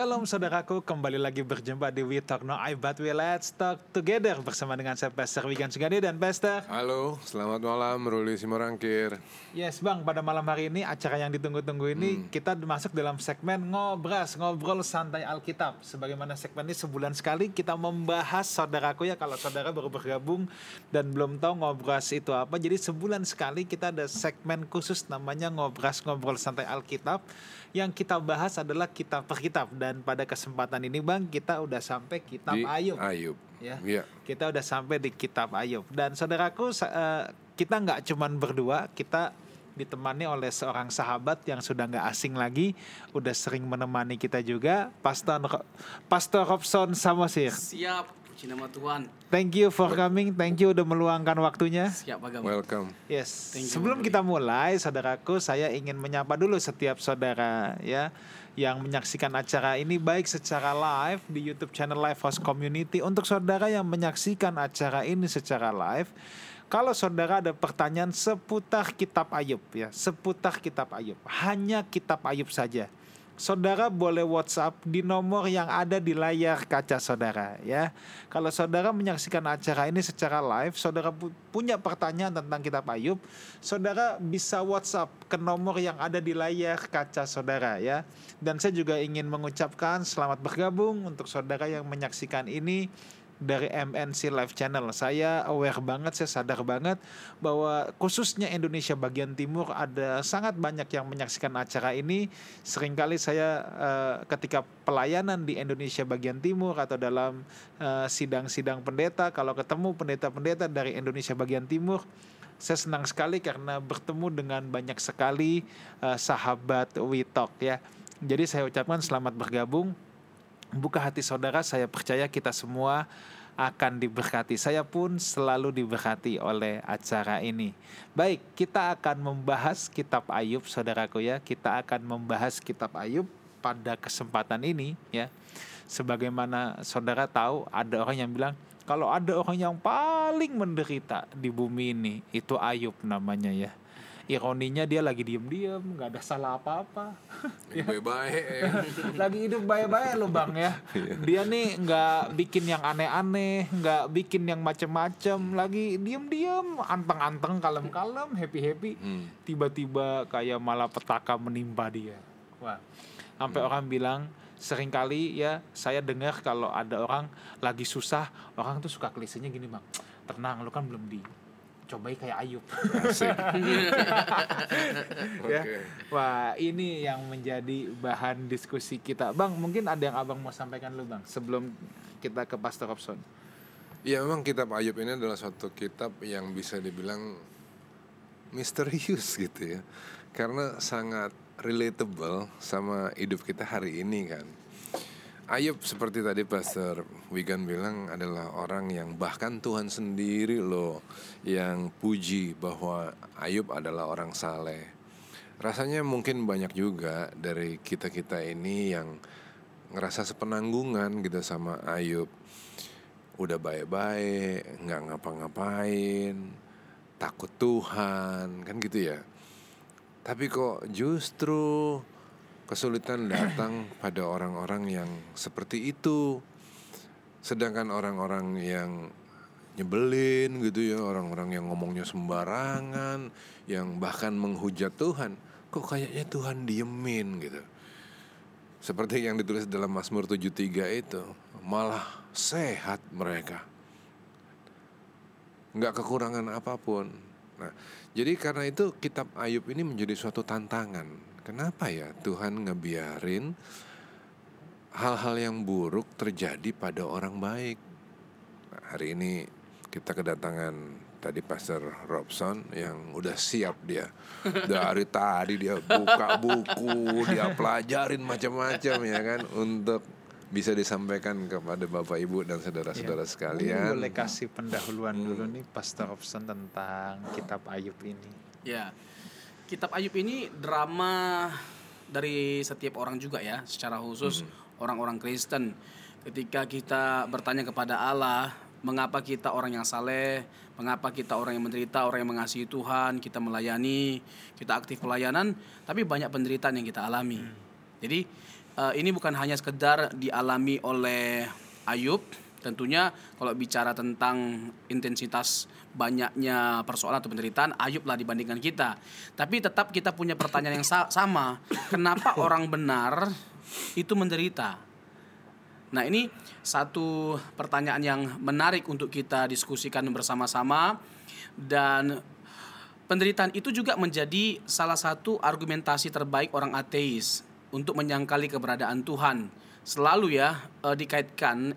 Shalom saudaraku, kembali lagi berjumpa di We Talk No I But We Let's Talk Together bersama dengan saya Pastor Wigan Sugandi dan Pastor. Halo, selamat malam Ruli Simorangkir. Yes bang, pada malam hari ini acara yang ditunggu-tunggu ini kita masuk dalam segmen ngobras, ngobrol santai Alkitab. Sebagaimana segmen ini sebulan sekali kita membahas saudaraku ya kalau saudara baru bergabung dan belum tahu ngobras itu apa. Jadi sebulan sekali kita ada segmen khusus namanya ngobras ngobrol santai Alkitab. Yang kita bahas adalah kitab per kitab dan pada kesempatan ini bang kita udah sampai kitab Di Ayub. Ayub. Ya. Iya. Kita udah sampai di kitab Ayub dan saudaraku sa- eh, kita nggak cuman berdua, kita ditemani oleh seorang sahabat yang sudah nggak asing lagi, udah sering menemani kita juga, Pastor Pastor Robson Samosir. Siap, puji nama Tuhan. Thank you for coming, thank you udah meluangkan waktunya. Siap Bagam. Welcome. Yes. Thank you, Sebelum kita mulai, saudaraku, saya ingin menyapa dulu setiap saudara ya yang menyaksikan acara ini baik secara live di YouTube channel Live House Community untuk saudara yang menyaksikan acara ini secara live. Kalau saudara ada pertanyaan seputar kitab Ayub ya, seputar kitab Ayub, hanya kitab Ayub saja. Saudara boleh WhatsApp di nomor yang ada di layar kaca saudara ya. Kalau saudara menyaksikan acara ini secara live, saudara pu- punya pertanyaan tentang kitab Ayub, saudara bisa WhatsApp ke nomor yang ada di layar kaca saudara ya. Dan saya juga ingin mengucapkan selamat bergabung untuk saudara yang menyaksikan ini dari MNC Live Channel. Saya aware banget, saya sadar banget bahwa khususnya Indonesia bagian timur ada sangat banyak yang menyaksikan acara ini. Seringkali saya eh, ketika pelayanan di Indonesia bagian timur atau dalam eh, sidang-sidang pendeta, kalau ketemu pendeta-pendeta dari Indonesia bagian timur, saya senang sekali karena bertemu dengan banyak sekali eh, sahabat Witok ya. Jadi saya ucapkan selamat bergabung buka hati saudara, saya percaya kita semua akan diberkati. Saya pun selalu diberkati oleh acara ini. Baik, kita akan membahas kitab Ayub, saudaraku ya. Kita akan membahas kitab Ayub pada kesempatan ini ya. Sebagaimana saudara tahu ada orang yang bilang kalau ada orang yang paling menderita di bumi ini itu Ayub namanya ya. Ironinya dia lagi diem-diem, nggak ada salah apa-apa. Baik-baik. lagi hidup baik-baik lo bang ya. Dia nih nggak bikin yang aneh-aneh nggak bikin yang macem-macem lagi diem-diem anteng-anteng kalem-kalem happy-happy. Hmm. tiba-tiba kayak malah petaka menimpa dia. Wah. Sampai orang bilang sering kali ya saya dengar kalau ada orang lagi susah orang tuh suka klisenya gini bang. Tenang lu kan belum dicobai kayak Ayub ya. Wah, ini yang menjadi bahan diskusi kita. Bang, mungkin ada yang Abang mau sampaikan lu, Bang, sebelum kita ke Pastor Robson. Ya memang kitab Ayub ini adalah suatu kitab yang bisa dibilang misterius gitu ya. Karena sangat relatable sama hidup kita hari ini kan. Ayub seperti tadi Pastor Wigan bilang adalah orang yang bahkan Tuhan sendiri loh yang puji bahwa Ayub adalah orang saleh. Rasanya mungkin banyak juga dari kita-kita ini yang ngerasa sepenanggungan gitu sama Ayub. Udah baik-baik, nggak ngapa-ngapain, takut Tuhan, kan gitu ya. Tapi kok justru kesulitan datang pada orang-orang yang seperti itu. Sedangkan orang-orang yang nyebelin gitu ya, orang-orang yang ngomongnya sembarangan, yang bahkan menghujat Tuhan, kok kayaknya Tuhan diemin gitu. Seperti yang ditulis dalam Mazmur 73 itu, malah sehat mereka nggak kekurangan apa pun. Nah, jadi karena itu kitab Ayub ini menjadi suatu tantangan. Kenapa ya Tuhan ngebiarin hal-hal yang buruk terjadi pada orang baik? Nah, hari ini kita kedatangan tadi Pastor Robson yang udah siap dia dari tadi dia buka buku dia pelajarin macam-macam ya kan untuk bisa disampaikan kepada Bapak Ibu dan saudara-saudara Mungkin sekalian. boleh kasih pendahuluan dulu nih Pastor Robson tentang kitab Ayub ini. Ya. Kitab Ayub ini drama dari setiap orang juga ya, secara khusus orang-orang Kristen. Ketika kita bertanya kepada Allah, mengapa kita orang yang saleh, mengapa kita orang yang menderita, orang yang mengasihi Tuhan, kita melayani, kita aktif pelayanan, tapi banyak penderitaan yang kita alami. Jadi eh, ini bukan hanya sekedar dialami oleh Ayub. Tentunya kalau bicara tentang intensitas banyaknya persoalan atau penderitaan, Ayub lah dibandingkan kita. Tapi tetap kita punya pertanyaan yang sa- sama. Kenapa orang benar itu menderita? Nah ini satu pertanyaan yang menarik untuk kita diskusikan bersama-sama dan penderitaan itu juga menjadi salah satu argumentasi terbaik orang ateis untuk menyangkali keberadaan Tuhan. Selalu ya eh, dikaitkan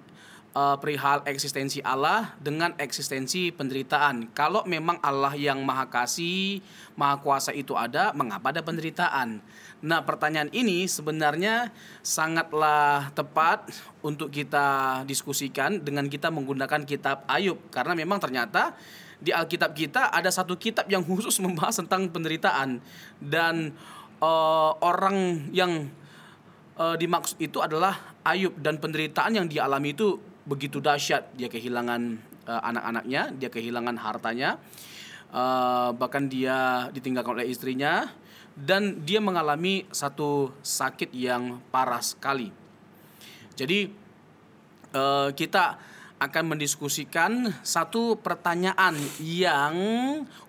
eh, perihal eksistensi Allah dengan eksistensi penderitaan. Kalau memang Allah yang maha kasih, maha kuasa itu ada, mengapa ada penderitaan? Nah, pertanyaan ini sebenarnya sangatlah tepat untuk kita diskusikan dengan kita menggunakan kitab Ayub karena memang ternyata di Alkitab kita ada satu kitab yang khusus membahas tentang penderitaan dan eh, orang yang eh, dimaksud itu adalah Ayub dan penderitaan yang dialami itu begitu dahsyat dia kehilangan eh, anak-anaknya dia kehilangan hartanya eh, bahkan dia ditinggalkan oleh istrinya dan dia mengalami satu sakit yang parah sekali. Jadi eh, kita akan mendiskusikan satu pertanyaan yang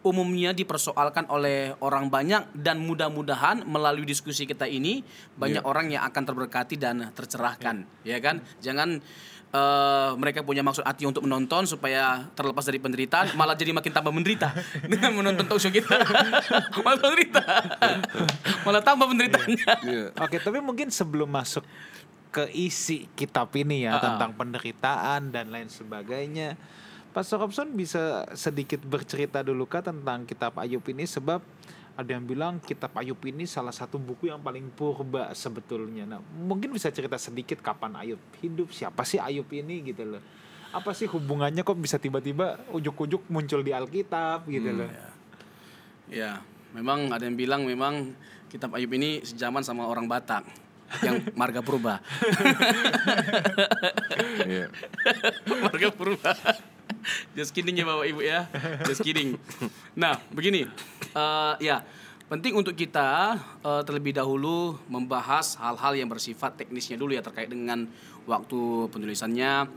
umumnya dipersoalkan oleh orang banyak dan mudah-mudahan melalui diskusi kita ini banyak orang yang akan terberkati dan tercerahkan, ya kan? Jangan eh, mereka punya maksud hati untuk menonton supaya terlepas dari penderitaan malah jadi makin tambah menderita dengan menonton talk show kita malah menderita malah tambah penderitaannya Iya. Oke, tapi mungkin sebelum masuk ke isi kitab ini ya Ah, ah. tentang penderitaan dan lain sebagainya, Pastor Robson bisa sedikit bercerita dulu kah tentang kitab Ayub ini sebab ada yang bilang kitab Ayub ini salah satu buku yang paling purba sebetulnya. Nah, mungkin bisa cerita sedikit kapan Ayub hidup, siapa sih Ayub ini gitu loh. Apa sih hubungannya kok bisa tiba-tiba ujuk-ujuk muncul di Alkitab gitu loh. Ya, memang ada yang bilang memang kitab Ayub ini sejaman sama orang Batak yang marga purba. Iya. marga purba. Just kidding ya Bapak Ibu ya. Just kidding. Nah, begini. Eh, ya, penting untuk kita eh, terlebih dahulu membahas hal-hal yang bersifat teknisnya dulu ya terkait dengan waktu penulisannya.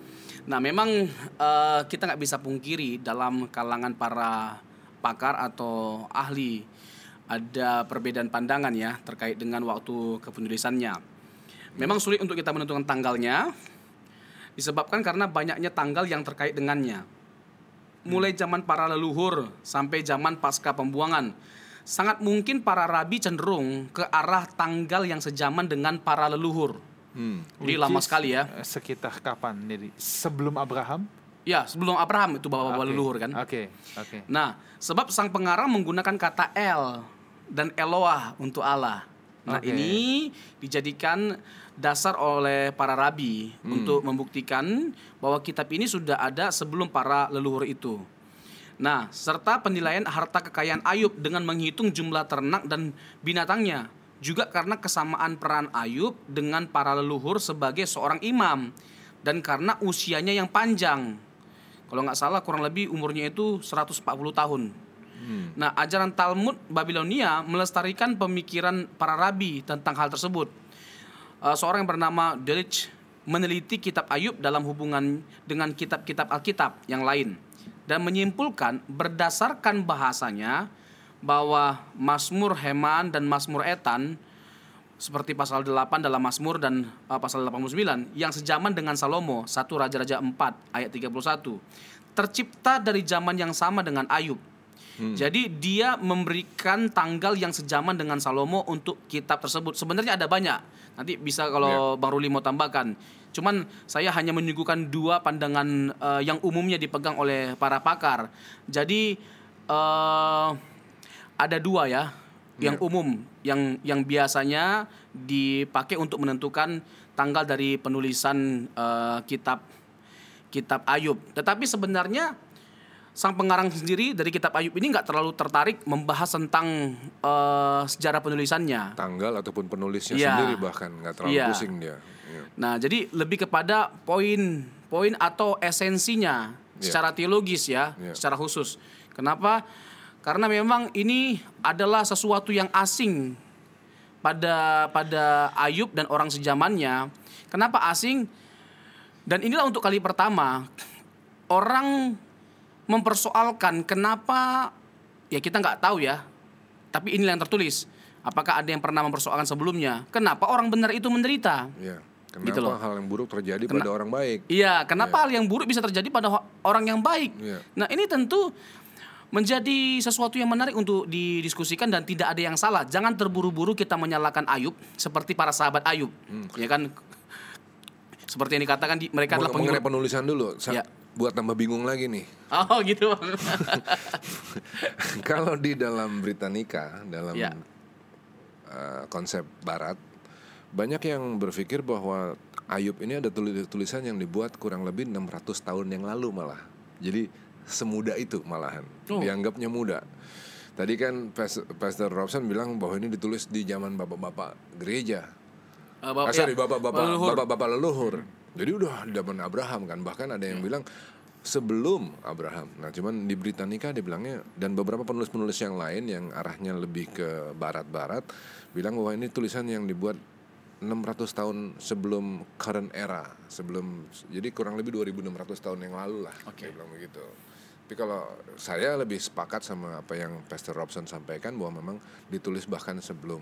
Nah, memang eh, kita nggak bisa pungkiri dalam kalangan para pakar atau ahli ada perbedaan pandangan ya terkait dengan waktu kepenulisannya. Memang sulit untuk kita menentukan tanggalnya disebabkan karena banyaknya tanggal yang terkait dengannya. Mulai zaman para leluhur sampai zaman pasca pembuangan, sangat mungkin para rabi cenderung ke arah tanggal yang sejaman dengan para leluhur. Hmm. Jadi Which lama sekali ya. eh, Sekitar kapan? Jadi sebelum Abraham? Ya, sebelum Abraham itu bapak-bapak Oke. leluhur kan. Oke, oke. Nah, sebab sang pengarang menggunakan kata El dan Eloah untuk Allah. Nah, Oke. ini dijadikan dasar oleh para rabi untuk membuktikan bahwa kitab ini sudah ada sebelum para leluhur itu. Nah, serta penilaian harta kekayaan Ayub dengan menghitung jumlah ternak dan binatangnya. Juga karena kesamaan peran Ayub dengan para leluhur sebagai seorang imam. Dan karena usianya yang panjang. Kalau nggak salah kurang lebih umurnya itu 140 tahun. Nah, ajaran Talmud Babilonia melestarikan pemikiran para rabi tentang hal tersebut. Eh, seorang yang bernama Delitzsch meneliti kitab Ayub dalam hubungan dengan kitab-kitab Alkitab yang lain dan menyimpulkan berdasarkan bahasanya bahwa Mazmur Heman dan Mazmur Etan seperti pasal 8 dalam Mazmur dan uh, pasal 89 yang sejaman dengan Salomo 1 Raja-Raja 4 ayat 31 tercipta dari zaman yang sama dengan Ayub. Jadi dia memberikan tanggal yang sejaman dengan Salomo untuk kitab tersebut. Sebenarnya ada banyak. Nanti bisa kalau Bang Ruli mau tambahkan. Cuman saya hanya menyuguhkan dua pandangan eh, yang umumnya dipegang oleh para pakar. Jadi eh, ada dua ya yang umum yang yang biasanya dipakai untuk menentukan tanggal dari penulisan eh, kitab kitab Ayub. Tetapi sebenarnya sang pengarang sendiri dari kitab Ayub ini nggak terlalu tertarik membahas tentang eh, sejarah penulisannya. Tanggal ataupun penulisnya Iya. sendiri bahkan nggak terlalu Iya. pusing dia. Iya. Nah, jadi lebih kepada poin-poin atau esensinya Iya. secara teologis ya, Iya. secara khusus. Kenapa? Karena memang ini adalah sesuatu yang asing pada pada Ayub dan orang sejamannya. Kenapa asing? Dan inilah untuk kali pertama orang mempersoalkan kenapa ya kita nggak tahu ya. Tapi inilah yang tertulis. Apakah ada yang pernah mempersoalkan sebelumnya? Kenapa orang benar itu menderita? Ya. Kenapa Gitu loh. hal yang buruk terjadi pada orang baik? Iya, kenapa hal yang buruk bisa terjadi pada orang yang baik? Iya. Nah, ini tentu menjadi sesuatu yang menarik untuk didiskusikan dan tidak ada yang salah. Jangan terburu-buru kita menyalahkan Ayub seperti para sahabat Ayub. Hmm. Ya kan? Seperti yang dikatakan di, mereka adalah pengikut. penulisan dulu, sa- Ya. Buat tambah bingung lagi nih. Oh, gitu. Bang. Kalau di dalam Britannica, dalam Ya. uh, konsep Barat, banyak yang berpikir bahwa Ayub ini ada tuli- tulisan yang dibuat kurang lebih 600 tahun yang lalu malah. Jadi semuda itu malahan, Oh. dianggapnya muda. Tadi kan Pas- Pastor Robson bilang bahwa ini ditulis di zaman bapak-bapak gereja. Eh, Bapak- Ah, sorry, ya, bapak-bapak leluhur. bapak-bapak leluhur. Jadi udah zaman Abraham kan. Bahkan ada yang bilang sebelum Abraham. Nah, cuman di Britannica dibilangnya dan beberapa penulis-penulis yang lain yang arahnya lebih ke barat-barat bilang bahwa ini tulisan yang dibuat 600 tahun sebelum current era, sebelum jadi kurang lebih 2600 tahun yang lalu lah. Oke. Dia bilang begitu. Tapi kalau saya lebih sepakat sama apa yang Pastor Robson sampaikan bahwa memang ditulis bahkan sebelum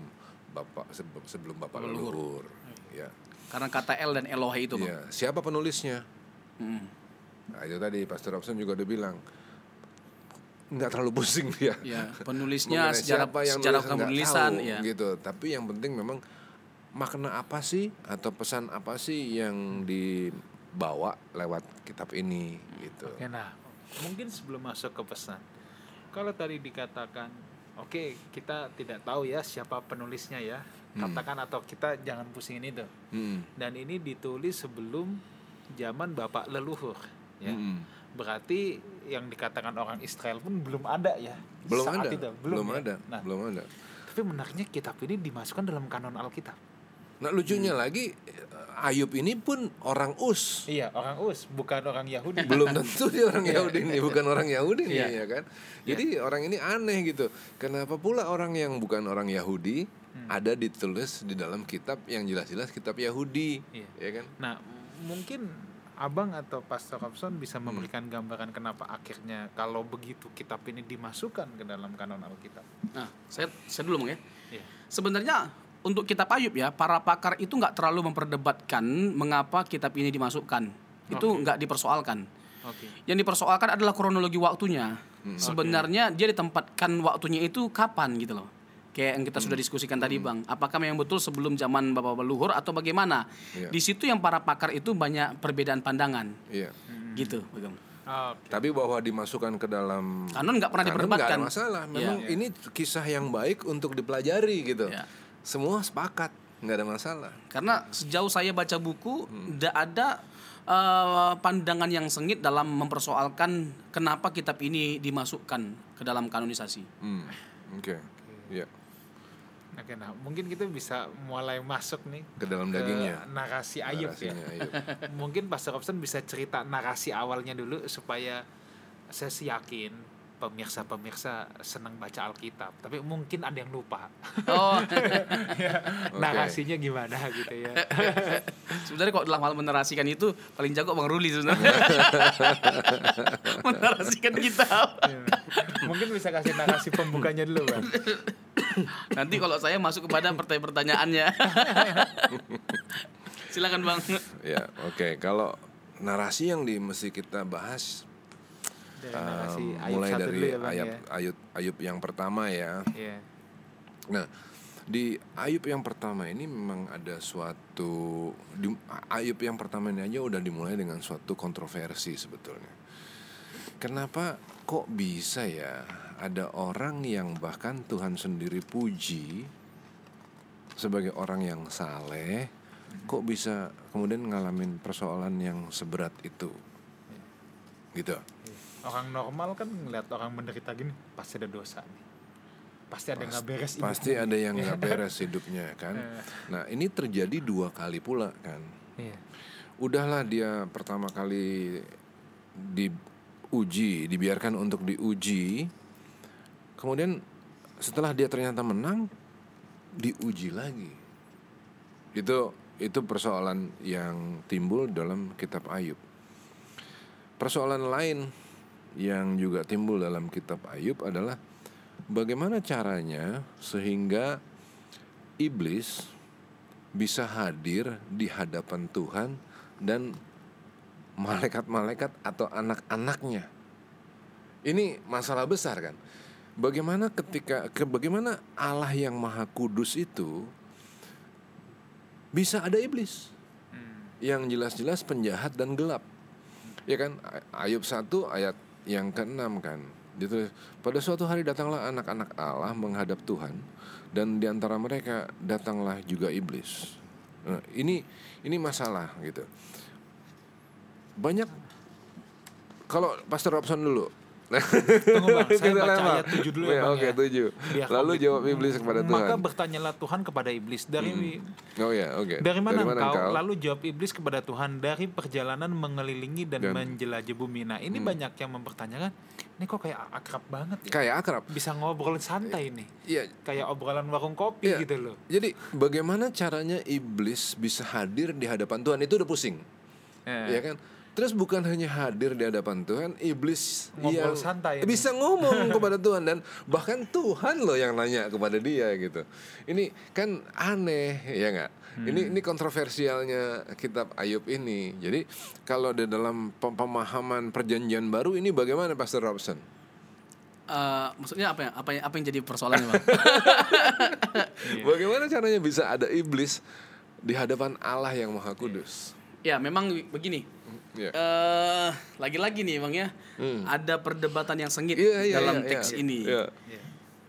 bapak sebelum, bapak leluhur. Ya. Karena kata El dan Elohe itu, Bang. Iya. Siapa penulisnya? Mm. Nah, itu tadi Pastor Robson juga udah bilang nggak terlalu pusing dia. Ya, penulisnya sejarah siapa yang sejarah penulisan tahu, ya. gitu. Tapi yang penting memang makna apa sih atau pesan apa sih yang dibawa lewat kitab ini gitu. Oke, nah mungkin sebelum masuk ke pesan, kalau tadi dikatakan, oke kita tidak tahu ya siapa penulisnya ya, katakan atau kita jangan pusingin itu. Hmm. Dan ini ditulis sebelum zaman bapak leluhur, ya. Hmm. Berarti yang dikatakan orang Israel pun belum ada ya. Belum saat ada. itu. belum ya. ada. Nah, Belum ada. tapi menariknya kitab ini dimasukkan dalam kanon Alkitab. Nah, lucunya Hmm. lagi Ayub ini pun orang Us. Iya, orang Us, bukan orang Yahudi. belum tentu dia orang Yahudi nih, bukan orang Yahudi nih Iya. ya kan. Jadi orang ini aneh gitu. Kenapa pula orang yang bukan orang Yahudi ada ditulis di dalam kitab yang jelas-jelas kitab Yahudi, Iya. ya kan? Nah, mungkin Abang atau Pastor Robson bisa Hmm. memberikan gambaran kenapa akhirnya kalau begitu kitab ini dimasukkan ke dalam kanon Alkitab. Nah, saya saya dulu Bang ya. Iya. Sebenarnya untuk kitab Ayub ya, para pakar itu nggak terlalu memperdebatkan mengapa kitab ini dimasukkan. Itu nggak dipersoalkan. Oke. Yang dipersoalkan adalah kronologi waktunya. Sebenarnya dia ditempatkan waktunya itu kapan gitu loh. Kayak yang kita sudah diskusikan tadi Bang, apakah memang betul sebelum zaman Bapak leluhur atau bagaimana? Iya. Di situ yang para pakar itu banyak perbedaan pandangan. Iya. Gitu, Bang. Oke. Tapi bahwa dimasukkan ke dalam Kanon nggak pernah diperdebatkan. ada masalah. Memang Iya. ini kisah yang baik untuk dipelajari gitu. Iya. Semua sepakat, nggak ada masalah. Karena sejauh saya baca buku, tidak ada eh, pandangan yang sengit dalam mempersoalkan kenapa kitab ini dimasukkan ke dalam kanonisasi. Hmm. Oke. Iya. Oke, nah mungkin kita bisa mulai masuk nih Ke dalam ke dagingnya. narasi Ayub ya. Ayub. mungkin Pastor Robson bisa cerita narasi awalnya dulu supaya saya sih yakin pemirsa-pemirsa senang baca Alkitab, tapi mungkin ada yang lupa Oh, narasinya gimana gitu ya. sebenarnya kok dalam hal menarasikan itu paling jago Bang Ruli sebenarnya. menarasikan kitab. Iya. mungkin bisa kasih narasi pembukanya dulu, Bang. Nanti kalau saya masuk kepada pertanyaan-pertanyaannya. Silakan Bang. Ya, oke. Kalau narasi yang di mesti kita bahas um, Ayub mulai dari ya, Bang Ayub, ya. Ayub Ayub yang pertama ya. Iya. Nah, di Ayub yang pertama ini memang ada suatu di, Ayub yang pertama ini aja udah dimulai dengan suatu kontroversi sebetulnya. Kenapa kok bisa ya ada orang yang bahkan Tuhan sendiri puji sebagai orang yang saleh kok bisa kemudian ngalamin persoalan yang seberat itu gitu Orang normal kan ngeliat orang menderita gini pasti ada dosa nih. Pasti ada yang nggak beres ini. pasti ada yang nggak beres hidupnya kan nah ini terjadi dua kali pula kan Iya. udahlah dia pertama kali diuji dibiarkan untuk diuji kemudian setelah dia ternyata menang diuji lagi. Itu itu persoalan yang timbul dalam kitab Ayub. Persoalan lain yang juga timbul dalam kitab Ayub adalah bagaimana caranya sehingga iblis bisa hadir di hadapan Tuhan dan malaikat-malaikat atau anak-anaknya. Ini masalah besar kan. Bagaimana ketika ke bagaimana Allah yang Maha Kudus itu bisa ada iblis yang jelas-jelas penjahat dan gelap. Ya kan Ayub 1 ayat yang ke-6 kan. Gitu. Pada suatu hari datanglah anak-anak Allah menghadap Tuhan dan di antara mereka datanglah juga iblis. Nah, ini ini masalah gitu. Banyak kalau Pastor Robson dulu. Tunggu bang, saya baca ayat 7 dulu ya Ya, bang Oke, ya. Lalu jawab iblis kepada Maka Tuhan. bertanyalah Tuhan kepada iblis dari Oh ya, oke. dari mana, engkau? Lalu jawab iblis kepada Tuhan dari perjalanan mengelilingi dan, Dan- menjelajah bumi. Nah ini banyak yang mempertanyakan, ini kok kayak akrab banget ya? Kayak akrab. Bisa ngobrol santai nih, Iya, kayak obrolan warung kopi Iya. gitu loh. Jadi bagaimana caranya iblis bisa hadir di hadapan Tuhan itu udah pusing, Eh, ya kan? Terus bukan hanya hadir di hadapan Tuhan, iblis Ngobrol yang santai ini. bisa ngomong kepada Tuhan dan bahkan Tuhan loh yang nanya kepada dia gitu. Ini kan aneh ya nggak? Ini Hmm. ini kontroversialnya kitab Ayub ini. Jadi kalau di dalam pem- pemahaman perjanjian baru ini bagaimana Pastor Robson? Eh, maksudnya apa ya? Apa yang apa yang jadi persoalannya, Bang? Iya. Bagaimana caranya bisa ada iblis di hadapan Allah yang Maha Kudus? ya, memang begini. Ya. Eh, lagi-lagi nih, Bang ya. Ada perdebatan yang sengit Iya, iya, dalam iya, teks iya. ini. Iya.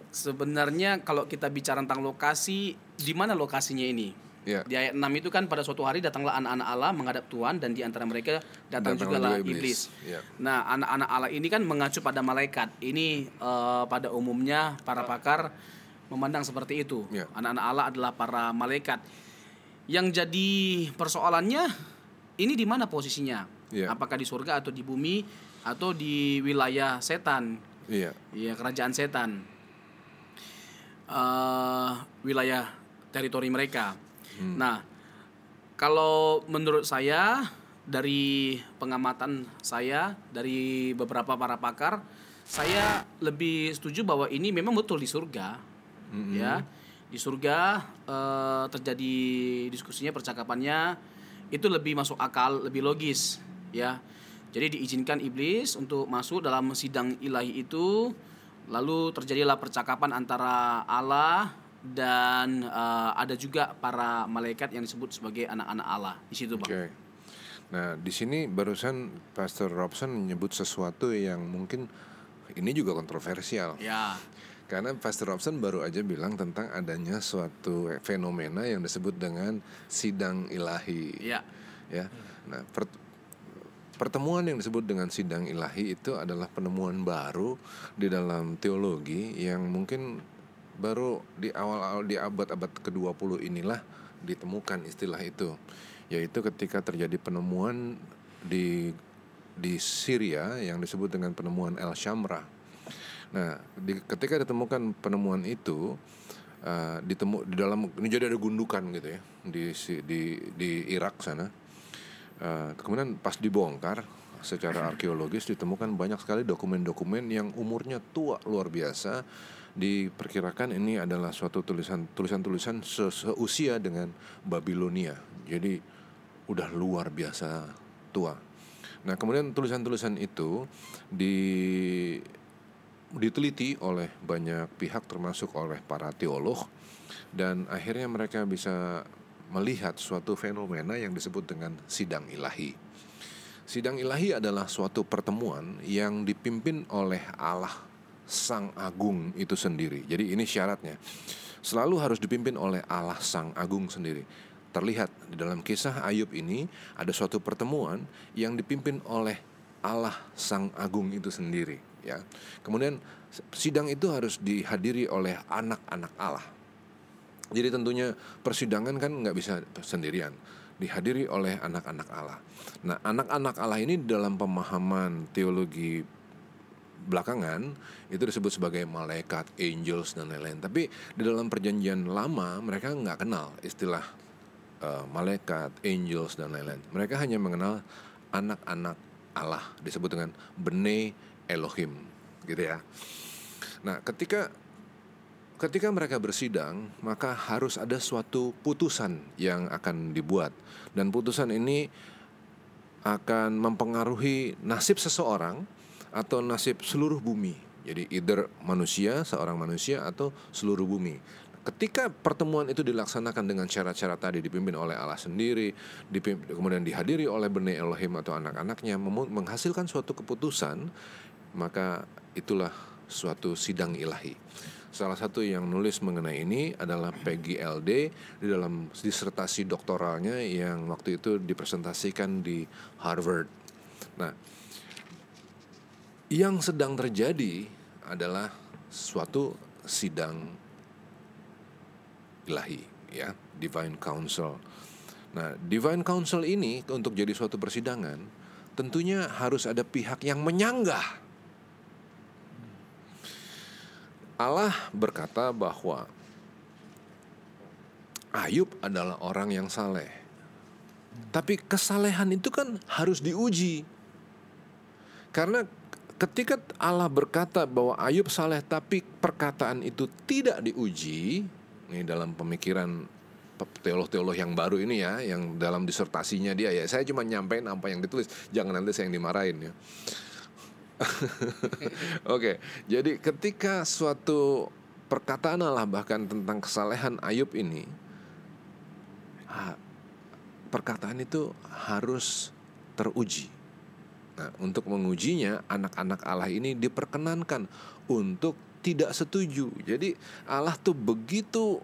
Sebenarnya kalau kita bicara tentang lokasi, di mana lokasinya ini? Iya. Di ayat 6 itu kan pada suatu hari datanglah anak-anak Allah menghadap Tuhan dan di antara mereka datang Datanglah juga lah iblis. iblis. Iya. Nah, anak-anak Allah ini kan mengacu pada malaikat. Ini eh, pada umumnya para pakar memandang seperti itu. Iya. Anak-anak Allah adalah para malaikat. Yang jadi persoalannya ini di mana posisinya? Iya. Apakah di surga atau di bumi atau di wilayah setan? Iya. Iya, kerajaan setan. eh wilayah teritori mereka. Nah, kalau menurut saya dari pengamatan saya dari beberapa para pakar, saya lebih setuju bahwa ini memang betul di surga, ya. Di surga eh, terjadi diskusinya, percakapannya itu lebih masuk akal, lebih logis, ya. Jadi diizinkan iblis untuk masuk dalam sidang ilahi itu, lalu terjadilah percakapan antara Allah dan eh, ada juga para malaikat yang disebut sebagai anak-anak Allah di situ, Oke. Bang. Nah, di sini barusan Pastor Robson menyebut sesuatu yang mungkin ini juga kontroversial. Ya. Karena Pastor Robson baru aja bilang tentang adanya suatu fenomena yang disebut dengan sidang ilahi. Ya. Ya. Nah, per- pertemuan yang disebut dengan sidang ilahi itu adalah penemuan baru di dalam teologi yang mungkin baru di awal-awal di abad-abad ke-20 inilah ditemukan istilah itu. Yaitu ketika terjadi penemuan di di Syria yang disebut dengan penemuan El Shamra. Nah, di, ketika ditemukan penemuan itu uh, ditemu di dalam ini jadi ada gundukan gitu ya di di di Irak sana. Uh, kemudian pas dibongkar secara arkeologis ditemukan banyak sekali dokumen-dokumen yang umurnya tua luar biasa. Diperkirakan ini adalah suatu tulisan tulisan-tulisan se- seusia dengan Babilonia. Jadi udah luar biasa tua. Nah, kemudian tulisan-tulisan itu di diteliti oleh banyak pihak termasuk oleh para teolog dan akhirnya mereka bisa melihat suatu fenomena yang disebut dengan sidang ilahi. Sidang ilahi adalah suatu pertemuan yang dipimpin oleh Allah Sang Agung itu sendiri. Jadi ini syaratnya. Selalu harus dipimpin oleh Allah Sang Agung sendiri. Terlihat di dalam kisah Ayub ini ada suatu pertemuan yang dipimpin oleh Allah Sang Agung itu sendiri, ya. Kemudian sidang itu harus dihadiri oleh anak-anak Allah. Jadi tentunya persidangan kan nggak bisa sendirian, dihadiri oleh anak-anak Allah. Nah, anak-anak Allah ini dalam pemahaman teologi belakangan itu disebut sebagai malaikat, angels dan lain-lain. Tapi di dalam perjanjian lama mereka nggak kenal istilah uh, malaikat, angels dan lain-lain. Mereka hanya mengenal anak-anak Allah disebut dengan bene Elohim, gitu ya. Nah, ketika ketika mereka bersidang, maka harus ada suatu putusan yang akan dibuat dan putusan ini akan mempengaruhi nasib seseorang atau nasib seluruh bumi. Jadi either manusia, seorang manusia atau seluruh bumi. Ketika pertemuan itu dilaksanakan dengan cara-cara tadi dipimpin oleh Allah sendiri, dipimpin, kemudian dihadiri oleh Bene Elohim atau anak-anaknya menghasilkan suatu keputusan, maka itulah suatu sidang ilahi. Salah satu yang nulis mengenai ini adalah Peggy LD di dalam disertasi doktoralnya yang waktu itu dipresentasikan di Harvard. Nah, yang sedang terjadi adalah suatu sidang ilahi, ya, divine council. Nah, divine council ini untuk jadi suatu persidangan tentunya harus ada pihak yang menyanggah Allah berkata bahwa Ayub adalah orang yang saleh. Tapi kesalehan itu kan harus diuji. Karena ketika Allah berkata bahwa Ayub saleh tapi perkataan itu tidak diuji, ini dalam pemikiran teolog-teolog yang baru ini ya, yang dalam disertasinya dia ya, saya cuma nyampein apa yang ditulis, jangan nanti saya yang dimarahin ya. Oke, jadi ketika suatu perkataan Allah bahkan tentang kesalehan Ayub ini, perkataan itu harus teruji. Nah, untuk mengujinya, anak-anak Allah ini diperkenankan untuk tidak setuju. Jadi Allah tuh begitu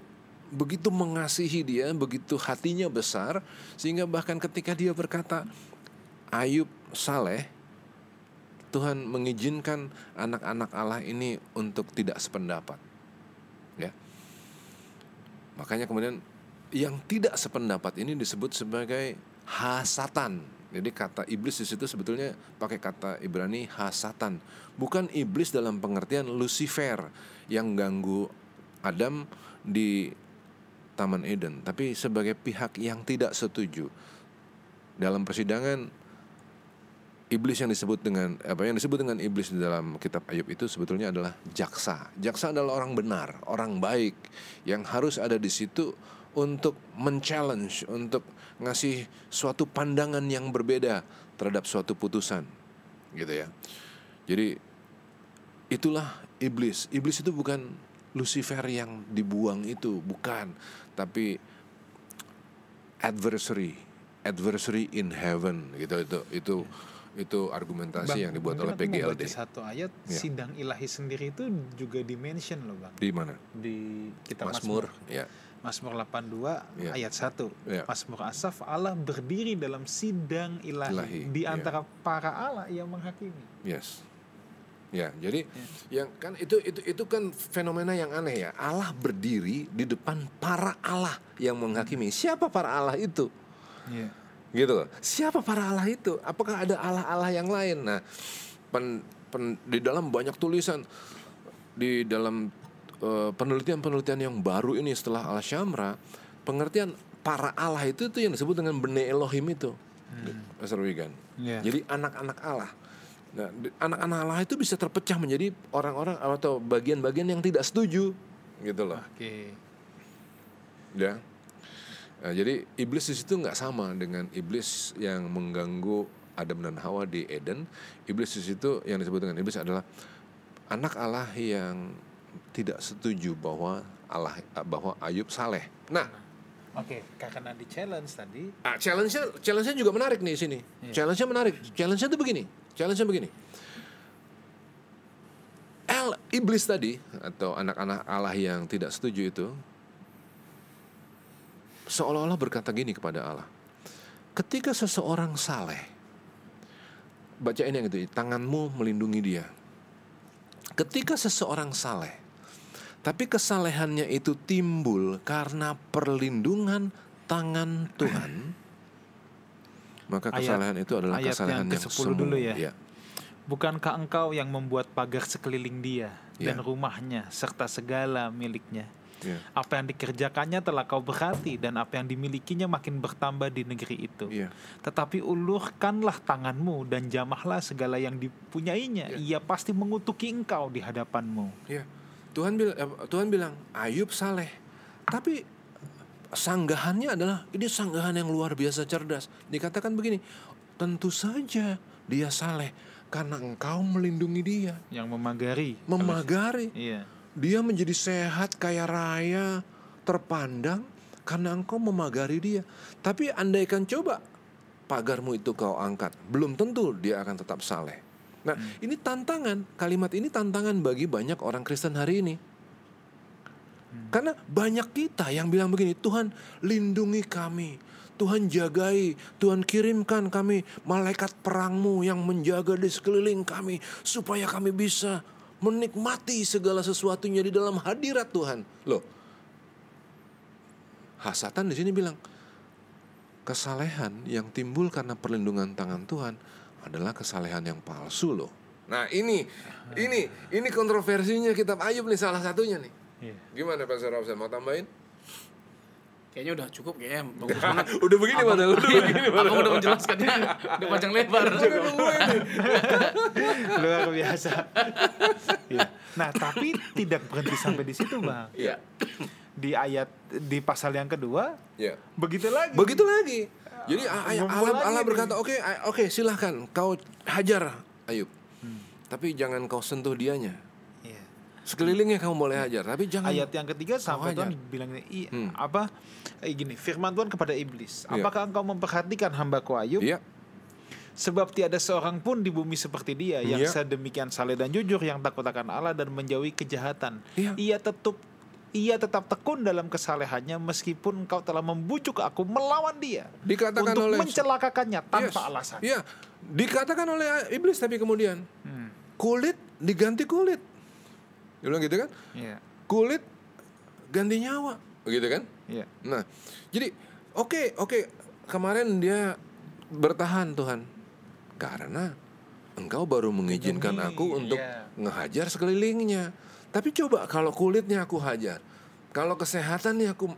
begitu mengasihi dia, begitu hatinya besar sehingga bahkan ketika dia berkata Ayub saleh, Tuhan mengizinkan anak-anak Allah ini untuk tidak sependapat. Ya. Makanya kemudian yang tidak sependapat ini disebut sebagai hasatan. Jadi kata iblis di situ sebetulnya pakai kata Ibrani hasatan, bukan iblis dalam pengertian Lucifer yang ganggu Adam di Taman Eden, tapi sebagai pihak yang tidak setuju. Dalam persidangan iblis yang disebut dengan apa yang disebut dengan iblis di dalam kitab Ayub itu sebetulnya adalah jaksa. Jaksa adalah orang benar, orang baik yang harus ada di situ untuk men-challenge, untuk ngasih suatu pandangan yang berbeda terhadap suatu putusan. Gitu ya. Jadi itulah iblis. Iblis itu bukan Lucifer yang dibuang itu, bukan, tapi adversary, adversary in heaven gitu itu itu itu argumentasi bang, yang dibuat oleh PGLD. Satu ayat ya. sidang ilahi sendiri itu juga dimention loh bang. Di mana? Di kitab Mazmur. Ya. Mazmur 82 ya. ayat 1. Ya. Mazmur Asaf Allah berdiri dalam sidang ilahi, ilahi. di ya. antara ya. para Allah yang menghakimi. Yes. Ya, jadi ya. yang kan itu itu itu kan fenomena yang aneh ya. Allah berdiri di depan para Allah yang menghakimi. Siapa para Allah itu? Ya gitu siapa para Allah itu apakah ada Allah-Allah yang lain nah pen, pen, di dalam banyak tulisan di dalam uh, penelitian-penelitian yang baru ini setelah al syamra pengertian para Allah itu itu yang disebut dengan bene Elohim itu hmm. Pastor Wigan yeah. jadi anak-anak Allah Nah, anak-anak Allah itu bisa terpecah menjadi orang-orang atau bagian-bagian yang tidak setuju, gitu loh. Oke. Okay. Ya. Nah, jadi iblis di situ nggak sama dengan iblis yang mengganggu Adam dan Hawa di Eden. Iblis di situ yang disebut dengan iblis adalah anak Allah yang tidak setuju bahwa Allah bahwa Ayub saleh. Nah, Oke, okay, karena di challenge tadi. Ah, challenge-nya challenge-nya juga menarik nih sini. Yeah. Challenge-nya menarik. Challenge-nya tuh begini. Challenge-nya begini. El iblis tadi atau anak-anak Allah yang tidak setuju itu seolah-olah berkata gini kepada Allah. Ketika seseorang saleh, baca ini yang itu, tanganmu melindungi dia. Ketika seseorang saleh, tapi kesalehannya itu timbul karena perlindungan tangan Tuhan, maka kesalehan itu adalah ayat kesalehan yang, yang semu. dulu ya. ya. Bukankah engkau yang membuat pagar sekeliling dia Ya. dan rumahnya serta segala miliknya? Ya. Apa yang dikerjakannya telah kau berkati dan apa yang dimilikinya makin bertambah di negeri itu. Iya. Tetapi ulurkanlah tanganmu dan jamahlah segala yang dipunyainya. Ia pasti mengutuki engkau di hadapanmu. Ya, Tuhan bilang, Tuhan bilang Ayub saleh, tapi sanggahannya adalah ini sanggahan yang luar biasa cerdas. Dikatakan begini, tentu saja dia saleh karena engkau melindungi dia, Yang memagari. memagari. Iya. Dia menjadi sehat, kaya raya, terpandang karena engkau memagari dia. Tapi andaikan coba pagarmu itu kau angkat, belum tentu dia akan tetap saleh. Nah, ini tantangan. Kalimat ini tantangan bagi banyak orang Kristen hari ini. Karena banyak kita yang bilang begini, Tuhan lindungi kami. Tuhan jagai, Tuhan kirimkan kami malaikat perangmu yang menjaga di sekeliling kami. Supaya kami bisa menikmati segala sesuatunya di dalam hadirat Tuhan. Loh, Hasatan di sini bilang, kesalehan yang timbul karena perlindungan tangan Tuhan adalah kesalehan yang palsu loh. Nah ini, ini, ini kontroversinya kitab Ayub nih salah satunya nih. Iya. Gimana Pak Robson mau tambahin? Kayaknya udah cukup kayaknya bagus banget. Udah begini Abang- padahal, udah begini Abang udah menjelaskannya udah panjang lebar. Luar biasa. Iya. Nah, tapi tidak berhenti sampai di situ, Bang. Iya, Di ayat di pasal yang kedua iya. begitu lagi. Begitu lagi. Jadi Allah, Allah berkata, oke, a- oke silahkan kau hajar Ayub. Tapi jangan kau sentuh dianya. Iya. Sekelilingnya kamu boleh hajar, tapi jangan. Ayat yang ketiga sampai. Tuhan bilang ini, "I- Hmm. apa? Eh, gini, firman Tuhan kepada iblis, Iya. apakah engkau memperhatikan hambaku Ayub? Iya, Sebab tiada seorang pun di bumi seperti dia yang Iya. sedemikian saleh dan jujur yang takut akan Allah dan menjauhi kejahatan. Iya. Ia tetap ia tetap tekun dalam kesalehannya meskipun engkau telah membujuk aku melawan dia dikatakan untuk oleh mencelakakannya tanpa Yes. alasan. Iya, dikatakan oleh iblis tapi kemudian Hmm. kulit diganti kulit. Dia bilang gitu kan? Iya. Kulit ganti nyawa, begitu kan? Iya. Nah, jadi oke oke kemarin dia bertahan Tuhan karena engkau baru mengizinkan aku untuk iya. ngehajar sekelilingnya. Tapi coba kalau kulitnya aku hajar, kalau kesehatannya aku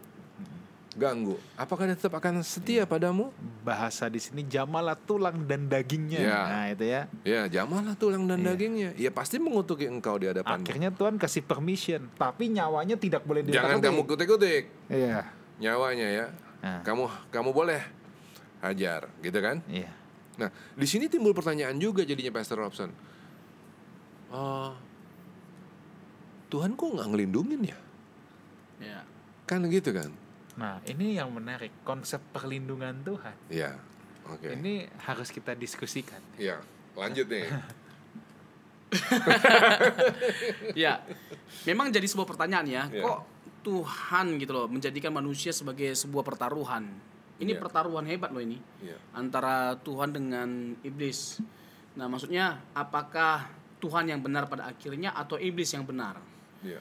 ganggu, apakah dia tetap akan setia padamu? Bahasa di sini jamalah tulang dan dagingnya. Iya. Nah, itu ya. Ya, jamalah tulang dan Iya. dagingnya. Ya pasti mengutuki engkau di hadapanmu. Akhirnya Tuhan kasih permission, tapi nyawanya tidak boleh Jangan kamu kutik-kutik Iya. nyawanya ya. Nah. Kamu kamu boleh hajar, gitu kan? Iya. Nah, di sini timbul pertanyaan juga jadinya Pastor Robson. Oh, Tuhan kok nggak ngelindungin ya? Ya. Kan gitu kan? Nah, ini yang menarik, konsep perlindungan Tuhan. Iya. Oke. Ini harus kita diskusikan. Iya. Lanjut nih. Ya, memang jadi sebuah pertanyaan ya. Ya. Kok Tuhan gitu loh menjadikan manusia sebagai sebuah pertaruhan? Ini Ya. pertaruhan hebat loh ini Iya. antara Tuhan dengan iblis. Nah, maksudnya apakah Tuhan yang benar pada akhirnya atau iblis yang benar? Iya.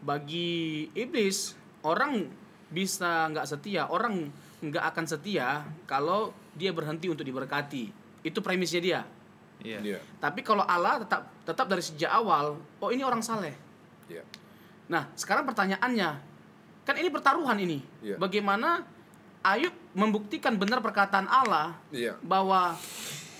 Bagi iblis, orang bisa nggak setia, orang nggak akan setia kalau dia berhenti untuk diberkati. Itu premisnya dia. Iya. Iya. Tapi kalau Allah tetap tetap dari sejak awal, oh ini orang saleh. Iya. Nah, sekarang pertanyaannya, kan ini pertaruhan ini. Iya. Bagaimana Ayub membuktikan benar perkataan Allah Iya. bahwa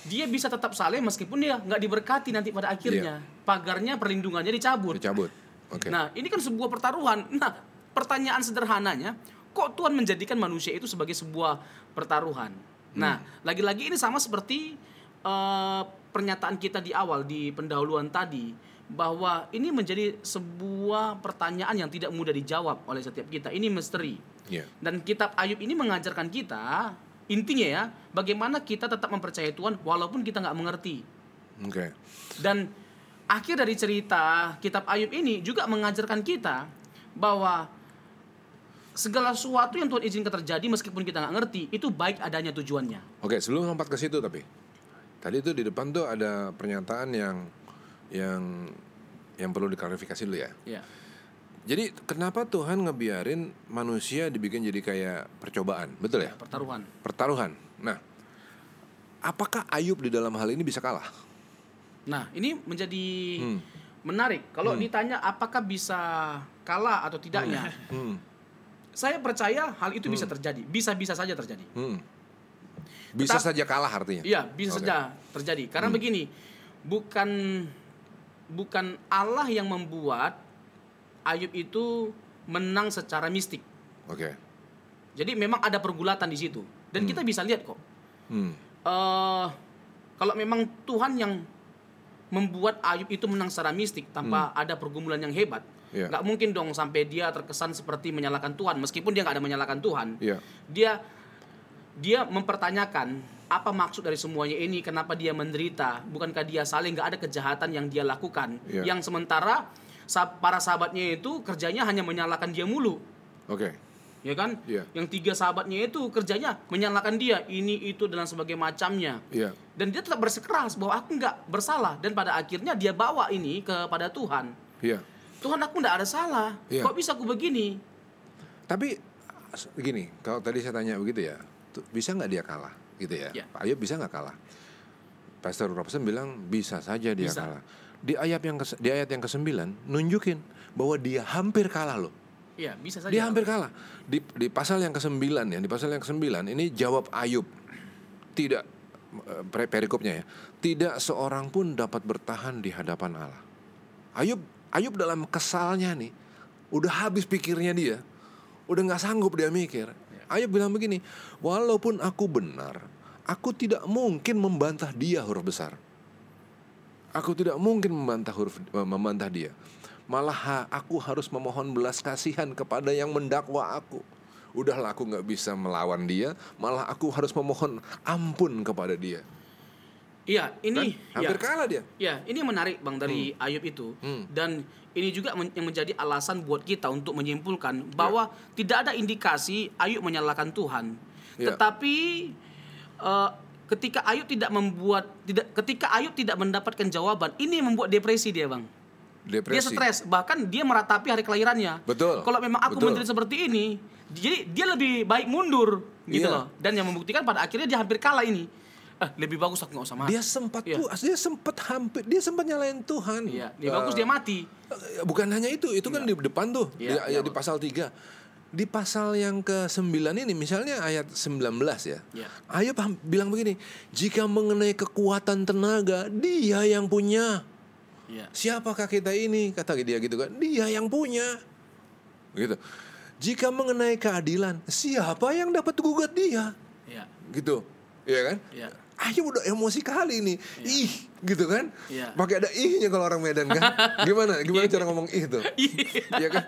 dia bisa tetap saleh meskipun dia nggak diberkati nanti pada akhirnya. Pagarnya perlindungannya dicabut. Dicabut. Oke. Nah, ini kan sebuah pertaruhan. Nah, pertanyaan sederhananya, kok Tuhan menjadikan manusia itu sebagai sebuah pertaruhan? Nah, lagi-lagi ini sama seperti eh, pernyataan kita di awal di pendahuluan tadi bahwa ini menjadi sebuah pertanyaan yang tidak mudah dijawab oleh setiap kita. Ini misteri. Iya. Dan kitab Ayub ini mengajarkan kita intinya ya, bagaimana kita tetap mempercayai Tuhan walaupun kita nggak mengerti. Oke. Dan akhir dari cerita kitab Ayub ini juga mengajarkan kita bahwa segala sesuatu yang Tuhan izinkan terjadi meskipun kita nggak ngerti itu baik adanya tujuannya. Oke, sebelum lompat ke situ tapi tadi itu di depan tuh ada pernyataan yang yang yang perlu diklarifikasi dulu ya. Ya. Jadi kenapa Tuhan ngebiarin manusia dibikin jadi kayak percobaan, betul ya? Pertaruhan. Pertaruhan. Nah, apakah Ayub di dalam hal ini bisa kalah? Nah, ini menjadi Hmm. menarik. Kalau ditanya apakah bisa kalah atau tidaknya, Hmm. Saya percaya hal itu bisa terjadi. Bisa-bisa saja terjadi. Hmm. Bisa Tetap- saja kalah artinya. Iya, bisa Oke. saja terjadi. Karena Hmm. begini, bukan bukan Allah yang membuat Ayub itu menang secara mistik. Oke. Jadi memang ada pergulatan di situ. Dan kita bisa lihat kok. Hmm. eh kalau memang Tuhan yang membuat Ayub itu menang secara mistik tanpa ada pergumulan yang hebat, Iya. nggak mungkin dong sampai dia terkesan seperti menyalahkan Tuhan, meskipun dia nggak ada menyalahkan Tuhan. Iya. Dia dia mempertanyakan apa maksud dari semuanya ini, kenapa dia menderita, bukankah dia saling nggak ada kejahatan yang dia lakukan, Iya. yang sementara para sahabatnya itu kerjanya hanya menyalahkan dia mulu Oke. ya kan? Iya. Yang tiga sahabatnya itu kerjanya menyalahkan dia, ini itu dan sebagainya macamnya. Iya. Dan dia tetap bersikeras bahwa aku nggak bersalah dan pada akhirnya dia bawa ini kepada Tuhan. Iya. Tuhan aku nggak ada salah. Iya. Kok bisa aku begini? Tapi gini, kalau tadi saya tanya begitu ya, tuh, bisa nggak dia kalah, gitu ya? Ya. Pak Ayub bisa nggak kalah? Pastor Robson bilang bisa saja dia Bisa. kalah. Di ayat yang ke, di ayat yang ke nunjukin bahwa dia hampir kalah loh. Iya, bisa saja. Dia hampir kalah. Di, di pasal yang ke-9 ya, di pasal yang ke-9 ini jawab Ayub. Tidak eh, per- perikopnya ya. Tidak seorang pun dapat bertahan di hadapan Allah. Ayub Ayub dalam kesalnya nih, udah habis pikirnya dia. Udah nggak sanggup dia mikir. Ayub bilang begini, walaupun aku benar, aku tidak mungkin membantah dia huruf besar. Aku tidak mungkin membantah huruf membantah dia. Malah ha- aku harus memohon belas kasihan kepada yang mendakwa aku. Udahlah aku nggak bisa melawan dia, malah aku harus memohon ampun kepada dia. Iya, ini Kan? Hampir ya, kalah dia. ya, ini menarik Bang dari Ayub itu. Hmm. Dan ini juga men- yang menjadi alasan buat kita untuk menyimpulkan bahwa tidak ada indikasi Ayub menyalahkan Tuhan. Ya. Tetapi eh, ketika Ayub tidak membuat tidak ketika Ayub tidak mendapatkan jawaban, ini yang membuat depresi dia, Bang. Dia Depresi. stres, bahkan dia meratapi hari kelahirannya. Betul. Kalau memang aku Betul. menderita seperti ini, jadi dia lebih baik mundur gitu Iya. loh. Dan yang membuktikan pada akhirnya dia hampir kalah ini. Lebih bagus aku nggak usah mati. Dia sempat Iya. puas, dia sempat hampir, dia sempat nyalain Tuhan. Iya, lebih Eh, bagus dia mati. eh, Bukan hanya itu, itu kan di depan tuh, Iya, di, iya, ya, di pasal 3. Di pasal yang ke-9 ini misalnya ayat 19 ya. Iya. Ayub bilang begini, jika mengenai kekuatan tenaga, dia yang punya. Iya. Siapakah kita ini? Kata dia gitu kan. Dia yang punya. Gitu. Jika mengenai keadilan, siapa yang dapat gugat dia? Iya. Gitu. Iya kan? Iya. Ayub udah emosi kali nih. Ih, gitu kan? Iya. Pakai ada ihnya kalau orang Medan kan? Gimana? Gimana cara ngomong ih tuh? Iya kan?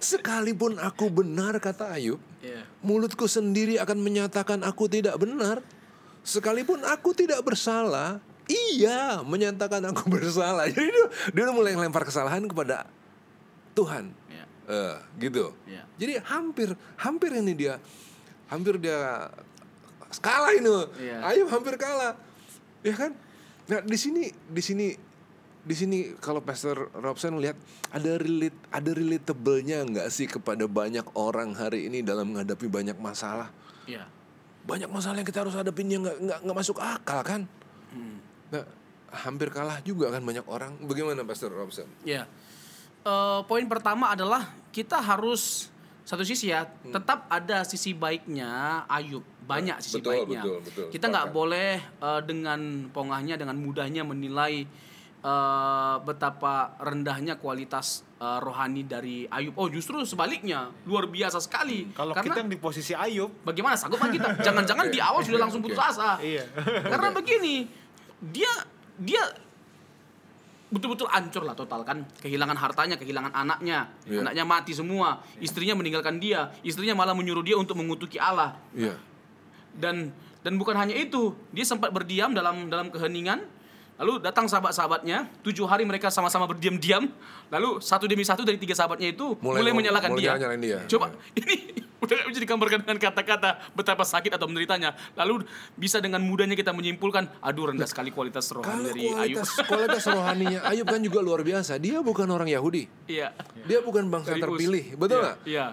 Sekalipun aku benar kata Ayub, Iya. mulutku sendiri akan menyatakan aku tidak benar. Sekalipun aku tidak bersalah, iya menyatakan aku bersalah. Jadi dia, dia udah mulai lempar kesalahan kepada Tuhan. Iya. Eh, gitu. Iya. Jadi hampir hampir ini dia hampir dia kalah ini. Iya. Ayub hampir kalah. Ya kan? Nah, di sini di sini di sini kalau Pastor Robson lihat ada relate ada relatable-nya nggak sih kepada banyak orang hari ini dalam menghadapi banyak masalah? Iya. Banyak masalah yang kita harus hadapin yang nggak nggak nggak masuk akal kan? Hmm. Nah, hampir kalah juga kan banyak orang. Bagaimana Pastor Robson? Iya. Eh, poin pertama adalah kita harus satu sisi ya, Hmm. tetap ada sisi baiknya Ayub, banyak sisi Betul, baiknya. betul, betul. Kita nggak boleh eh, dengan pongahnya, dengan mudahnya menilai eh, betapa rendahnya kualitas eh, rohani dari Ayub. Oh, justru sebaliknya, luar biasa sekali. Kalau Karena kita yang di posisi Ayub, bagaimana sanggup kan kita? Jangan-jangan di awal sudah langsung putus asa. Iya. Karena begini, dia dia betul-betul hancur lah total kan kehilangan hartanya kehilangan anaknya Iya. anaknya mati semua istrinya meninggalkan dia istrinya malah menyuruh dia untuk mengutuki Allah Iya. Dan dan bukan hanya itu dia sempat berdiam dalam dalam keheningan lalu datang sahabat-sahabatnya tujuh hari mereka sama-sama berdiam-diam lalu satu demi satu dari tiga sahabatnya itu mulai, Mulai- menyalahkan mulai dia. dia. coba ini udah gak bisa digambarkan dengan kata-kata betapa sakit atau menderitanya lalu bisa dengan mudahnya kita menyimpulkan aduh rendah sekali kualitas rohani Kalau dari Ayub kualitas kualitas rohaninya Ayub kan juga luar biasa. Dia bukan orang Yahudi. iya Dia bukan bangsa Dari terpilih, betul Iya, nggak? iya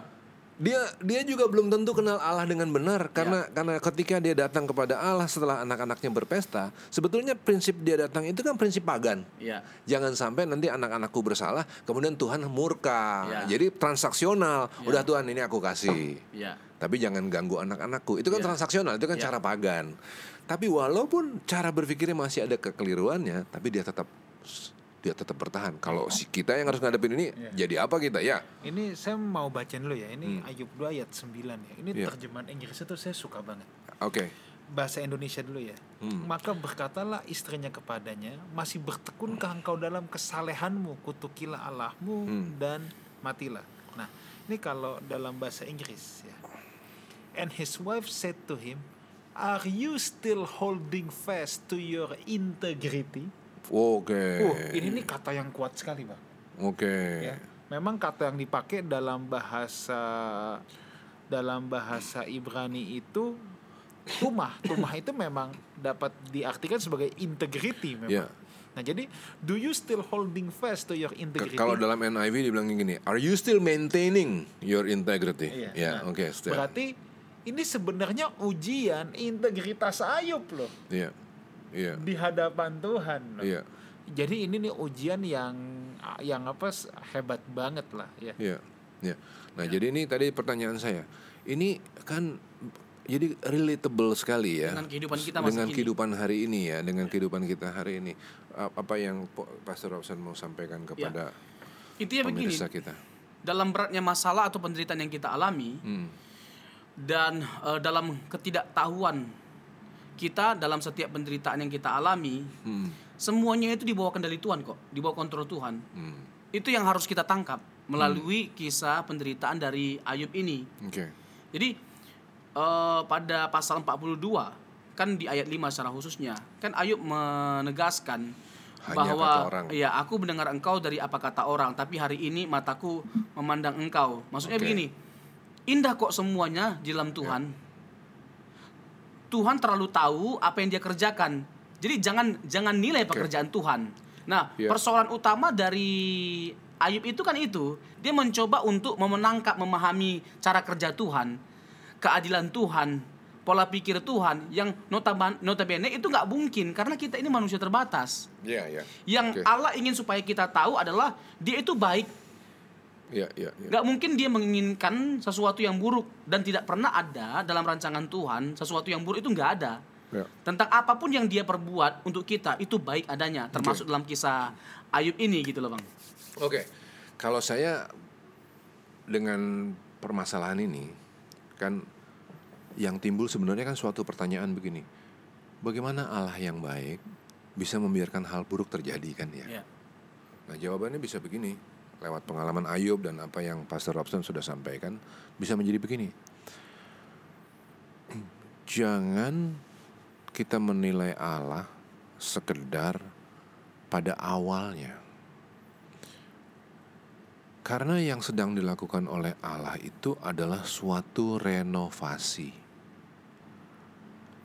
dia dia juga belum tentu kenal Allah dengan benar karena karena ketika dia datang kepada Allah setelah anak-anaknya berpesta, sebetulnya prinsip dia datang itu kan prinsip pagan. Iya. Jangan sampai nanti anak-anakku bersalah, kemudian Tuhan murka. Ya. Jadi transaksional. Udah Tuhan ini aku kasih. Iya. Tapi jangan ganggu anak-anakku. Itu kan Ya. transaksional, itu kan Ya. cara pagan. Tapi walaupun cara berpikirnya masih ada kekeliruannya, tapi dia tetap dia tetap bertahan. Kalau si kita yang harus ngadepin ini, jadi apa kita ya? Ini saya mau bacain dulu ya. Ini Ayub 2 ayat 9 ya. Ini Iya. terjemahan Inggris itu saya suka banget. Oke. Bahasa Indonesia dulu ya. Maka berkatalah istrinya kepadanya, masih bertekunkah engkau dalam kesalehanmu, kutukilah Allahmu dan matilah. Nah, ini kalau dalam bahasa Inggris ya. And his wife said to him, Are you still holding fast to your integrity? Oke. Uh, ini nih kata yang kuat sekali, Bang. Oke. ya. Memang kata yang dipakai dalam bahasa dalam bahasa Ibrani itu tumah. Tumah itu memang dapat diartikan sebagai integrity memang. Ya. Nah, jadi do you still holding fast to your integrity? Kalau dalam NIV dibilang gini, are you still maintaining your integrity? Iya. Ya, Nah, oke, still. Berarti ini sebenarnya ujian integritas Ayub loh Iya. Iya. di hadapan Tuhan. Loh. Iya. Jadi ini nih ujian yang yang apa hebat banget lah ya. Iya. Iya. Nah, jadi ini tadi pertanyaan saya. Ini kan jadi relatable sekali ya Dengan kehidupan kita masa dengan kini. kehidupan hari ini ya dengan kehidupan kita hari ini apa yang Pastor Robson mau sampaikan kepada Intinya begini, pemirsa kita dalam beratnya masalah atau penderitaan yang kita alami Hmm. dan eh, dalam ketidaktahuan kita dalam setiap penderitaan yang kita alami, Hmm. semuanya itu di bawah kendali Tuhan kok, di bawah kontrol Tuhan. Hmm. Itu yang harus kita tangkap melalui kisah penderitaan dari Ayub ini. oke Jadi eh, pada pasal 42 kan di ayat 5 secara khususnya kan Ayub menegaskan Hanya bahwa orang. ya aku mendengar engkau dari apa kata orang tapi hari ini mataku memandang engkau. Maksudnya Oke. begini. Indah kok semuanya di dalam Tuhan. Tuhan terlalu tahu apa yang dia kerjakan. Jadi jangan jangan nilai pekerjaan Tuhan. Nah, Ya. persoalan utama dari Ayub itu kan itu, dia mencoba untuk memenangkap, memahami cara kerja Tuhan, keadilan Tuhan, pola pikir Tuhan yang notaban- notabene itu nggak mungkin karena kita ini manusia terbatas. Iya, iya. Yang Oke. Allah ingin supaya kita tahu adalah dia itu baik. Iya, iya, iya. Nggak mungkin dia menginginkan sesuatu yang buruk dan tidak pernah ada dalam rancangan Tuhan sesuatu yang buruk itu nggak ada. Ya. Tentang apa pun yang dia perbuat untuk kita itu baik adanya, termasuk dalam kisah Ayub ini gitu loh bang. Oke, kalau saya dengan permasalahan ini kan yang timbul sebenarnya kan suatu pertanyaan begini, bagaimana Allah yang baik bisa membiarkan hal buruk terjadi kan ya? Ya. Nah jawabannya bisa begini, lewat pengalaman Ayub dan apa yang Pastor Robson sudah sampaikan bisa menjadi begini. Jangan kita menilai Allah sekedar pada awalnya. Karena yang sedang dilakukan oleh Allah itu adalah suatu renovasi.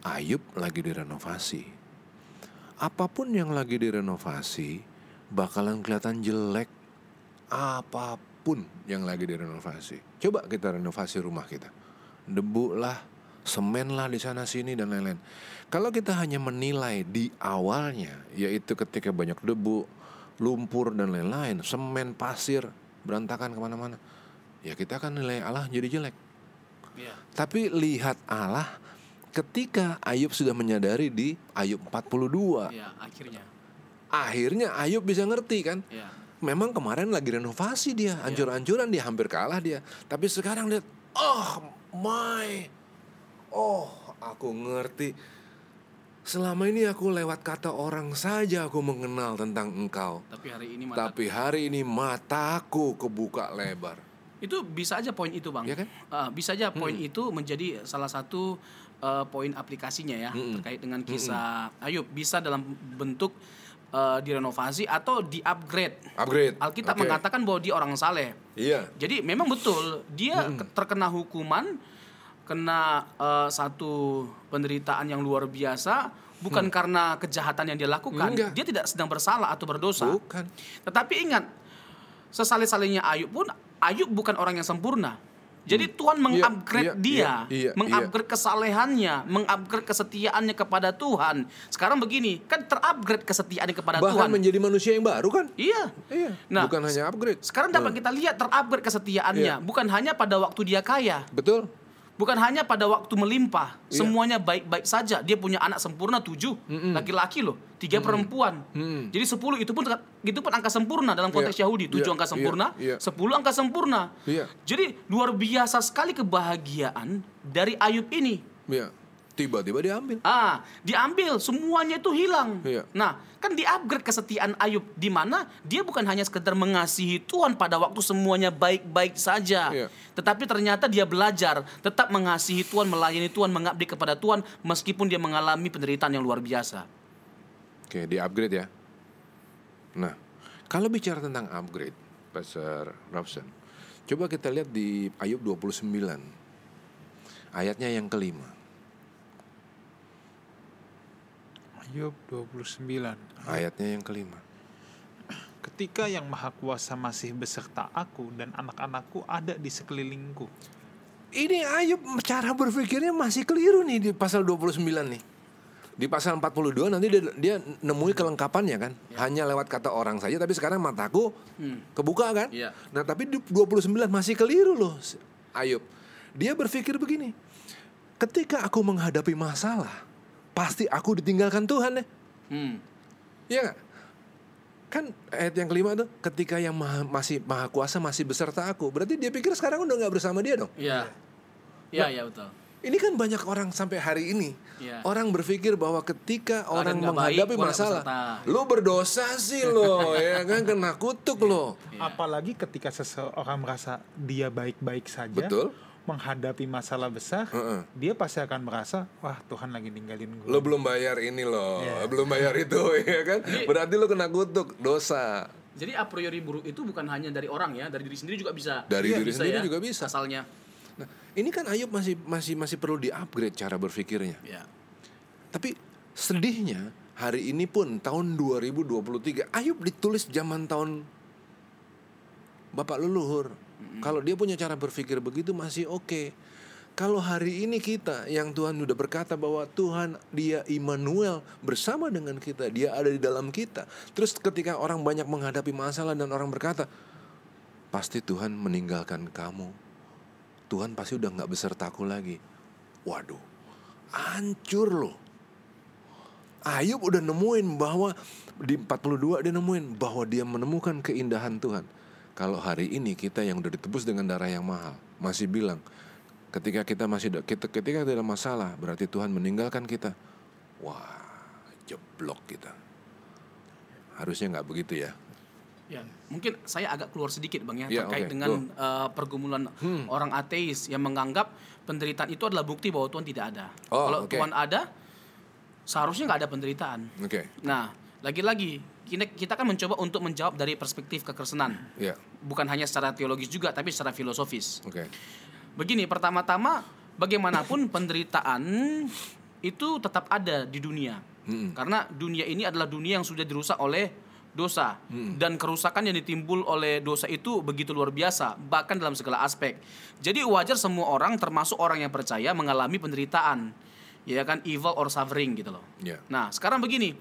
Ayub lagi direnovasi. Apa pun yang lagi direnovasi bakalan kelihatan jelek. Apa pun yang lagi direnovasi. Coba kita renovasi rumah kita. Debu lah, semen lah di sana sini dan lain-lain. Kalau kita hanya menilai di awalnya, yaitu ketika banyak debu, lumpur dan lain-lain, semen, pasir, berantakan ke mana-mana, ya kita akan nilai Allah jadi jelek. Ya. Tapi lihat Allah ketika Ayub sudah menyadari di Ayub 42. Ya, akhirnya. Akhirnya Ayub bisa ngerti kan. Ya. Memang kemarin lagi renovasi dia, hancur-hancuran dia, hampir kalah dia. Tapi sekarang lihat, oh my, oh aku ngerti. Selama ini aku lewat kata orang saja aku mengenal tentang engkau. Tapi hari ini mata Tapi hari ini mataku kebuka lebar. itu bisa aja poin itu bang. Ya kan? Ah, bisa aja poin itu menjadi salah satu eh, poin aplikasinya ya Mm-mm. terkait dengan kisah Ayub bisa dalam bentuk eh, direnovasi atau di upgrade. Upgrade. Alkitab Oke. mengatakan bahwa dia orang saleh. Iya. Jadi memang betul dia ke- terkena hukuman, kena eh, satu penderitaan yang luar biasa, bukan karena kejahatan yang dia lakukan. Enggak. Dia tidak sedang bersalah atau berdosa. Bukan. Tetapi ingat, sesaleh-salehnya Ayub pun Ayub bukan orang yang sempurna. Jadi Tuhan mengupgrade iya, dia, iya, iya, mengupgrade kesalehannya, mengupgrade kesetiaannya kepada Tuhan. Sekarang begini, kan terupgrade kesetiaannya kepada Bahkan Tuhan. menjadi manusia yang baru kan? Iya. Iya. Nah, Bukan hanya upgrade. Sekarang dapat kita lihat terupgrade kesetiaannya, Iya. bukan hanya pada waktu dia kaya, Betul. Bukan hanya pada waktu melimpah, Iya. semuanya baik-baik saja. Dia punya anak sempurna tujuh, laki-laki loh, tiga perempuan. Jadi sepuluh itu pun itu pun angka sempurna dalam konteks Iya. Yahudi, tujuh Iya. angka Iya. sempurna, Iya. sepuluh angka sempurna. Iya. Jadi luar biasa sekali kebahagiaan dari Ayub ini. Iya. Tiba-tiba diambil. Ah, diambil semuanya itu hilang. Iya. Nah, kan di-upgrade kesetiaan Ayub di mana dia bukan hanya sekedar mengasihi Tuhan pada waktu semuanya baik-baik saja. Iya. Tetapi ternyata dia belajar tetap mengasihi Tuhan, melayani Tuhan, mengabdi kepada Tuhan meskipun dia mengalami penderitaan yang luar biasa. Oke, di-upgrade ya. Nah, kalau bicara tentang upgrade, Pastor Robson, coba kita lihat di Ayub 29. Ayatnya yang kelima. Ayub 29. Ayatnya yang kelima. Ketika yang maha kuasa masih beserta aku dan anak-anakku ada di sekelilingku. Ini Ayub cara berpikirnya masih keliru nih di pasal 29 nih. Di pasal 42 nanti dia, dia nemui kelengkapannya kan. Hanya lewat kata orang saja tapi sekarang mataku kebuka kan. Iya. Nah, tapi di 29 masih keliru loh Ayub. Dia berpikir begini. Ketika aku menghadapi masalah, pasti aku ditinggalkan Tuhan ya. Hmm. Iya nggak? Kan ayat yang kelima tuh ketika yang maha, masih maha kuasa masih beserta aku. Berarti dia pikir sekarang udah nggak bersama dia dong. Iya. Iya, iya betul. Ini kan banyak orang sampai hari ini Iya. orang berpikir bahwa ketika orang baik, menghadapi nggak masalah, lu berdosa sih lo, ya kan kena kutuk lo. Apalagi ketika seseorang merasa dia baik-baik saja. Betul. Menghadapi masalah besar, Heeh. dia pasti akan merasa, wah Tuhan lagi ninggalin gue. Lo belum bayar ini lo, Iya. belum bayar itu, ya kan? Berarti lo kena kutuk, dosa. Jadi a priori buruk itu bukan hanya dari orang ya, dari diri sendiri juga bisa. Dari Iya, diri sendiri ya, juga bisa. Asalnya. Nah, ini kan Ayub masih masih masih perlu di-upgrade cara berpikirnya. Ya. Tapi sedihnya hari ini pun tahun 2023 Ayub ditulis zaman tahun Bapak leluhur. Kalau dia punya cara berpikir begitu masih oke. Kalau hari ini kita yang Tuhan sudah berkata bahwa Tuhan dia Immanuel bersama dengan kita, dia ada di dalam kita. Terus ketika orang banyak menghadapi masalah dan orang berkata, pasti Tuhan meninggalkan kamu. Tuhan pasti udah nggak besertaku lagi. Waduh, hancur loh. Ayub udah nemuin bahwa di 42 dia nemuin bahwa dia menemukan keindahan Tuhan. Kalau hari ini kita yang udah ditebus dengan darah yang mahal masih bilang ketika kita masih kita ketika ada masalah berarti Tuhan meninggalkan kita. Wah, jeblok kita. Harusnya nggak begitu ya. Ya, mungkin saya agak keluar sedikit bang ya Ya, terkait oke, dengan go. Hmm. uh, pergumulan orang ateis yang menganggap penderitaan itu adalah bukti bahwa Tuhan tidak ada. Oh, Kalau oke. Tuhan ada, seharusnya nggak ada penderitaan. Oke. Nah, lagi-lagi kita, kita kan mencoba untuk menjawab dari perspektif kekristenan, Ya. bukan hanya secara teologis juga, tapi secara filosofis. Oke. Begini, pertama-tama bagaimanapun penderitaan itu tetap ada di dunia. Karena dunia ini adalah dunia yang sudah dirusak oleh dosa dan kerusakan yang ditimbul oleh dosa itu begitu luar biasa bahkan dalam segala aspek. Jadi wajar semua orang termasuk orang yang percaya mengalami penderitaan. Ya kan evil or suffering gitu loh. Ya. Nah, sekarang begini.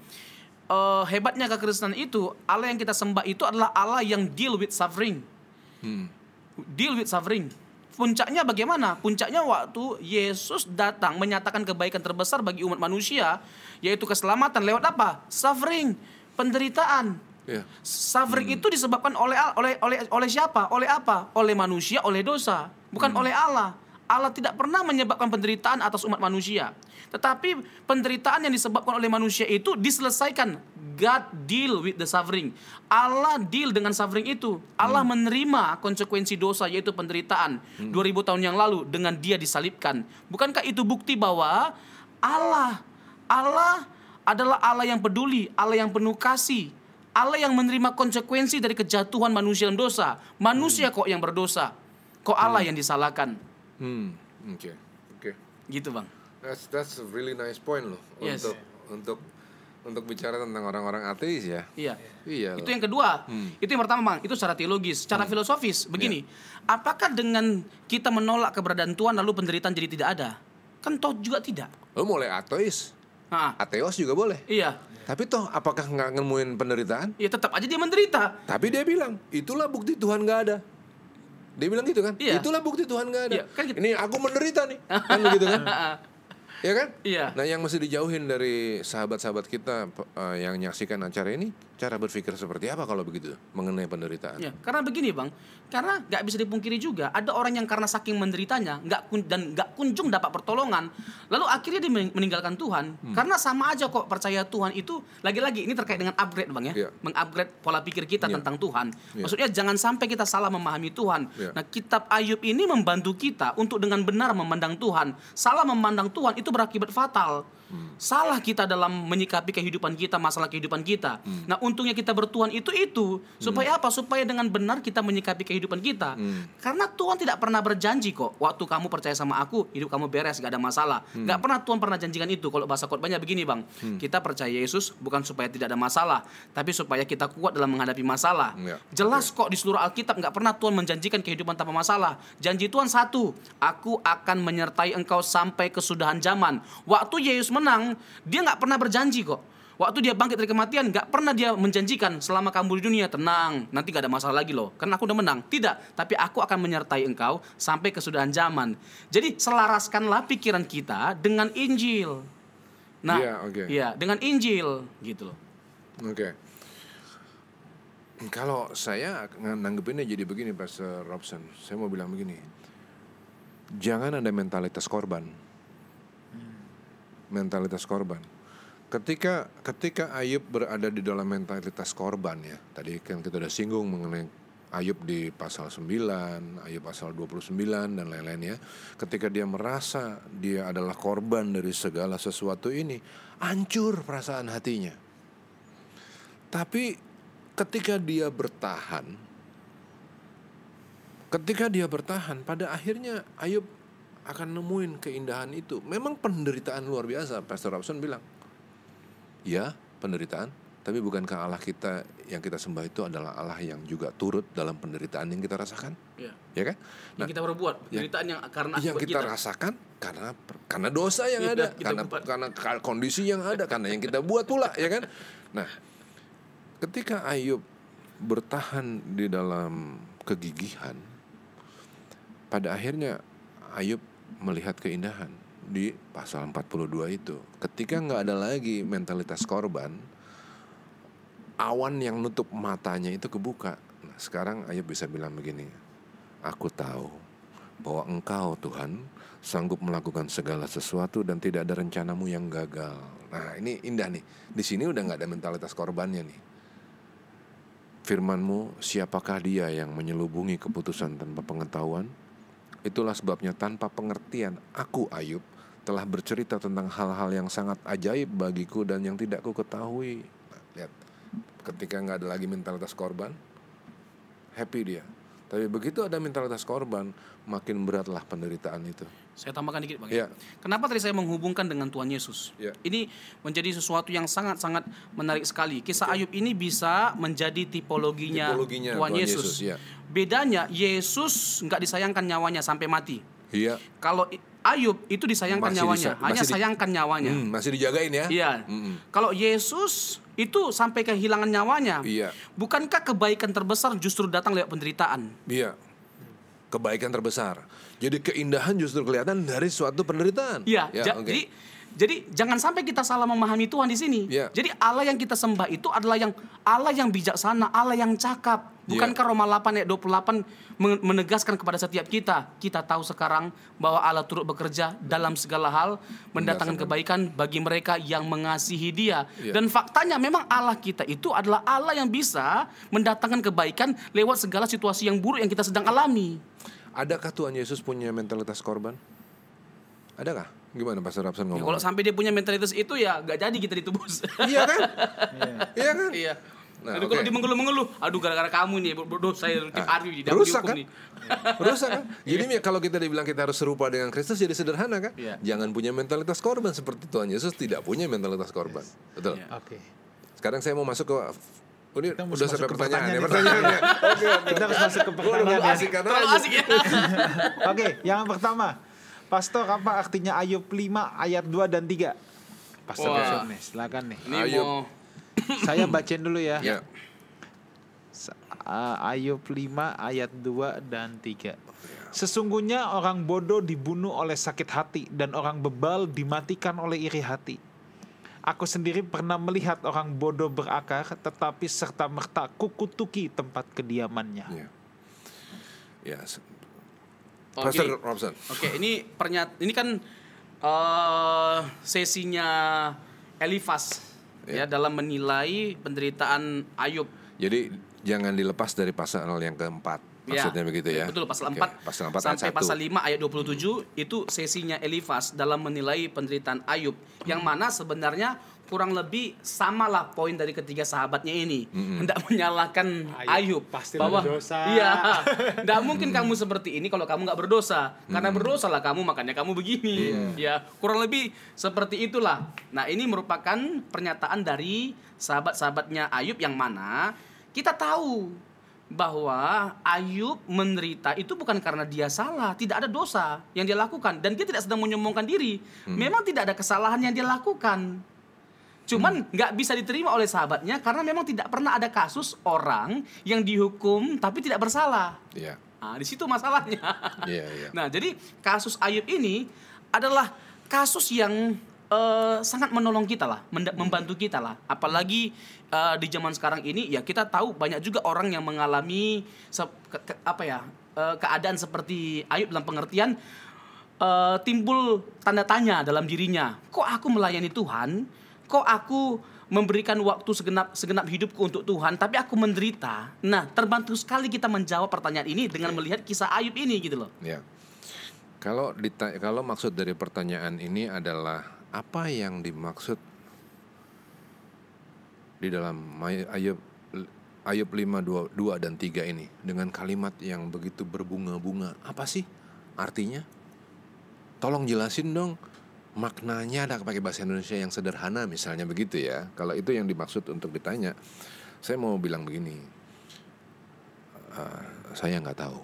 Eh, hebatnya kekristenan itu Allah yang kita sembah itu adalah Allah yang deal with suffering deal with suffering. Puncaknya bagaimana? Puncaknya waktu Yesus datang menyatakan kebaikan terbesar bagi umat manusia, yaitu keselamatan lewat apa? Suffering, penderitaan. Ya. Suffering itu disebabkan oleh oleh oleh oleh siapa? Oleh apa? Oleh manusia, oleh dosa, bukan oleh Allah. Allah tidak pernah menyebabkan penderitaan atas umat manusia. Tetapi penderitaan yang disebabkan oleh manusia itu diselesaikan. God deal with the suffering. Allah deal dengan suffering itu. Allah menerima konsekuensi dosa yaitu penderitaan 2000 tahun yang lalu dengan dia disalibkan. Bukankah itu bukti bahwa Allah Allah adalah Allah yang peduli, Allah yang penuh kasih. Allah yang menerima konsekuensi dari kejatuhan manusia dalam dosa. Manusia kok yang berdosa. Kok Allah yang disalahkan? Hmm. Oke. Oke. Gitu, Bang. That's that's a really nice point loh Yes. untuk untuk untuk bicara tentang orang-orang ateis ya. Iya. Iya. Itu yang kedua. Itu yang pertama, Bang. Itu secara teologis, secara filosofis. Begini, apakah dengan kita menolak keberadaan Tuhan lalu penderitaan jadi tidak ada? Kan toh juga tidak. Lo mulai ateis, Nah, ateos juga boleh. iya. Tapi toh apakah nggak nemuin penderitaan? Ya tetap aja dia menderita. Tapi dia bilang, itulah bukti Tuhan nggak ada. Dia bilang gitu kan? Iya. Itulah bukti Tuhan nggak ada. Iya, kan gitu. Ini aku menderita nih. Kan begitu kan? Ya kan? Iya. Nah yang mesti dijauhin dari sahabat-sahabat kita eh, yang menyaksikan acara ini, cara berpikir seperti apa kalau begitu mengenai penderitaan? Ya, karena begini bang, karena nggak bisa dipungkiri juga ada orang yang karena saking menderitanya nggak kun- dan nggak kunjung dapat pertolongan, lalu akhirnya dia men- meninggalkan Tuhan. Hmm. Karena sama aja kok percaya Tuhan itu lagi-lagi ini terkait dengan upgrade bang ya, Iya. mengupgrade pola pikir kita Iya. tentang Tuhan. Iya. Maksudnya jangan sampai kita salah memahami Tuhan. Iya. Nah kitab Ayub ini membantu kita untuk dengan benar memandang Tuhan. Salah memandang Tuhan itu berakibat fatal. Salah kita dalam menyikapi kehidupan kita, masalah kehidupan kita. Nah, untungnya kita bertuhan itu itu supaya apa? Supaya dengan benar kita menyikapi kehidupan kita. Karena Tuhan tidak pernah berjanji kok, waktu kamu percaya sama aku, hidup kamu beres, gak ada masalah. Gak pernah Tuhan pernah janjikan itu. Kalau bahasa khotbahnya begini, Bang. Kita percaya Yesus bukan supaya tidak ada masalah, tapi supaya kita kuat dalam menghadapi masalah. Ya. Jelas kok di seluruh Alkitab nggak pernah Tuhan menjanjikan kehidupan tanpa masalah. Janji Tuhan satu, aku akan menyertai engkau sampai kesudahan zaman. Waktu Yesus menang, dia nggak pernah berjanji kok. Waktu dia bangkit dari kematian, nggak pernah dia menjanjikan selama kamu di dunia tenang, nanti gak ada masalah lagi loh, karena aku udah menang. Tidak, tapi aku akan menyertai engkau sampai kesudahan zaman. Jadi selaraskanlah pikiran kita dengan Injil. Nah, Iya, oke. iya, dengan Injil gitu loh. Oke. Kalau saya ng- nanggepinnya jadi begini Pastor Robson, saya mau bilang begini. Jangan ada mentalitas korban. Mentalitas korban. Ketika ketika Ayub berada di dalam mentalitas korban ya. Tadi kan kita udah singgung mengenai Ayub di pasal 9, Ayub pasal 29 dan lain-lain ya. Ketika dia merasa dia adalah korban dari segala sesuatu ini, hancur perasaan hatinya. Tapi ketika dia bertahan, ketika dia bertahan, pada akhirnya Ayub akan nemuin keindahan itu. Memang penderitaan luar biasa, Pastor Robson bilang. Ya, penderitaan. Tapi bukankah Allah kita yang kita sembah itu adalah Allah yang juga turut dalam penderitaan yang kita rasakan? Iya. Ya kan? Yang kita perbuat, penderitaan yang karena yang akibat kita, rasakan karena karena dosa yang Iya, ada, kita karena buat. karena ka- kondisi yang ada, karena yang kita buat pula, ya kan? Nah, ketika Ayub bertahan di dalam kegigihan, pada akhirnya Ayub melihat keindahan di pasal 42 itu. Ketika nggak ada lagi mentalitas korban, awan yang nutup matanya itu kebuka. Nah, sekarang Ayub bisa bilang begini, Aku tahu bahwa Engkau Tuhan sanggup melakukan segala sesuatu dan tidak ada rencanamu yang gagal. Nah ini indah nih. Di sini udah nggak ada mentalitas korbannya nih. Firmanmu, siapakah dia yang menyelubungi keputusan tanpa pengetahuan? Itulah sebabnya tanpa pengertian, aku Ayub telah bercerita tentang hal-hal yang sangat ajaib bagiku dan yang tidak ku ketahui. Nah, lihat, ketika nggak ada lagi mentalitas korban, happy dia. Tapi begitu ada mentalitas korban, makin beratlah penderitaan itu. Saya tambahkan dikit bang. Iya. Kenapa tadi saya menghubungkan dengan Tuhan Yesus? Iya. Ini menjadi sesuatu yang sangat-sangat menarik sekali. Kisah Ayub ini bisa menjadi tipologinya, Tipologinya Tuhan, Tuhan Yesus. Yesus, iya. Bedanya Yesus nggak disayangkan nyawanya sampai mati. Iya, Kalau Ayub itu disayangkan Masih nyawanya, disa- hanya di- sayangkan nyawanya. Hmm, masih dijagain ya? Iya. Mm-mm. Kalau Yesus itu sampai kehilangan nyawanya. Iya. Bukankah kebaikan terbesar justru datang lewat penderitaan? Iya. Kebaikan terbesar. Jadi keindahan justru kelihatan dari suatu penderitaan. Iya, Ya, ja- oke. jadi jadi jangan sampai kita salah memahami Tuhan di sini. Iya. Jadi Allah yang kita sembah itu adalah yang Allah yang bijaksana, Allah yang cakap. Bukankah Roma 8 ayat 28 men- menegaskan kepada setiap kita, kita tahu sekarang bahwa Allah turut bekerja dalam segala hal mendatangkan kebaikan bagi mereka yang mengasihi Dia. Iya. Dan faktanya memang Allah kita itu adalah Allah yang bisa mendatangkan kebaikan lewat segala situasi yang buruk yang kita sedang alami. Adakah Tuhan Yesus punya mentalitas korban? Adakah? Gimana Pastor Rapson Ya, ngomong? kalau sampai dia punya mentalitas itu ya gak jadi kita ditebus. Iya kan? Iya kan? Iya. Nah, Aduh, kalau dia mengeluh-mengeluh, aduh gara-gara kamu nih ber- berdosa ya tiap hari di dalam rusak kan? nih. Rusak kan? Jadi ya, kalau kita dibilang kita harus serupa dengan Kristus jadi sederhana kan? Iya. Jangan punya mentalitas korban seperti Tuhan Yesus tidak punya mentalitas korban. Betul. Iya. Oke. Sekarang saya mau masuk ke ini Kita udah sampai pertanyaan ya pertanyaan pertanyaannya. Oke, oke. Kita harus masuk ke udah pertanyaan ya. asik karena Terlalu asik ya. Oke, yang pertama. Pastor apa artinya Ayub 5 ayat 2 dan 3? Pastor Wah. Yusuf nih, silakan nih. Ini Ayub. mau Saya bacain dulu ya. Ya. Uh, Ayub 5 ayat 2 dan 3. Sesungguhnya orang bodoh dibunuh oleh sakit hati dan orang bebal dimatikan oleh iri hati. Aku sendiri pernah melihat orang bodoh berakar tetapi serta merta kukutuki tempat kediamannya. Ya. Ya. se- Oke. Pastor Robson. Oke, ini pernyat ini kan eh sesinya Elifas ya. dalam menilai penderitaan Ayub. Jadi jangan dilepas dari pasal yang keempat. Maksudnya begitu ya. Betul, pasal Oke, 4 Pasal 4 ayat sampai 1. pasal 5 ayat 27 itu sesinya Elifas dalam menilai penderitaan Ayub yang mana sebenarnya kurang lebih samalah poin dari ketiga sahabatnya ini. Hendak menyalahkan Ayub, Ayub, pasti bahwa berdosa. iya. Tidak mungkin kamu seperti ini kalau kamu nggak berdosa. Karena berdosa lah kamu makanya kamu begini. Ya kurang lebih seperti itulah. Nah ini merupakan pernyataan dari sahabat-sahabatnya Ayub yang mana kita tahu bahwa Ayub menderita itu bukan karena dia salah, tidak ada dosa yang dia lakukan dan dia tidak sedang menyombongkan diri. Memang tidak ada kesalahan yang dia lakukan. Cuman nggak bisa diterima oleh sahabatnya karena memang tidak pernah ada kasus orang yang dihukum tapi tidak bersalah. Iya. Nah, di situ masalahnya. Iya, iya. Nah, jadi kasus Ayub ini adalah kasus yang eh, sangat menolong kita lah, membantu kita lah. Apalagi eh, di zaman sekarang ini, ya kita tahu banyak juga orang yang mengalami se- ke- ke- apa ya eh, keadaan seperti Ayub dalam pengertian eh, timbul tanda tanya dalam dirinya. Kok aku melayani Tuhan? Kok aku memberikan waktu segenap segenap hidupku untuk Tuhan, tapi aku menderita. Nah, terbantu sekali kita menjawab pertanyaan ini dengan melihat kisah Ayub ini gitu loh. Ya. Kalau kalau maksud dari pertanyaan ini adalah apa yang dimaksud di dalam Ayub Ayub 5 2, 2 dan 3 ini dengan kalimat yang begitu berbunga-bunga. Apa sih artinya? Tolong jelasin dong maknanya ada pakai bahasa Indonesia yang sederhana misalnya begitu ya. Kalau itu yang dimaksud untuk ditanya, saya mau bilang begini. "Ah, saya nggak tahu.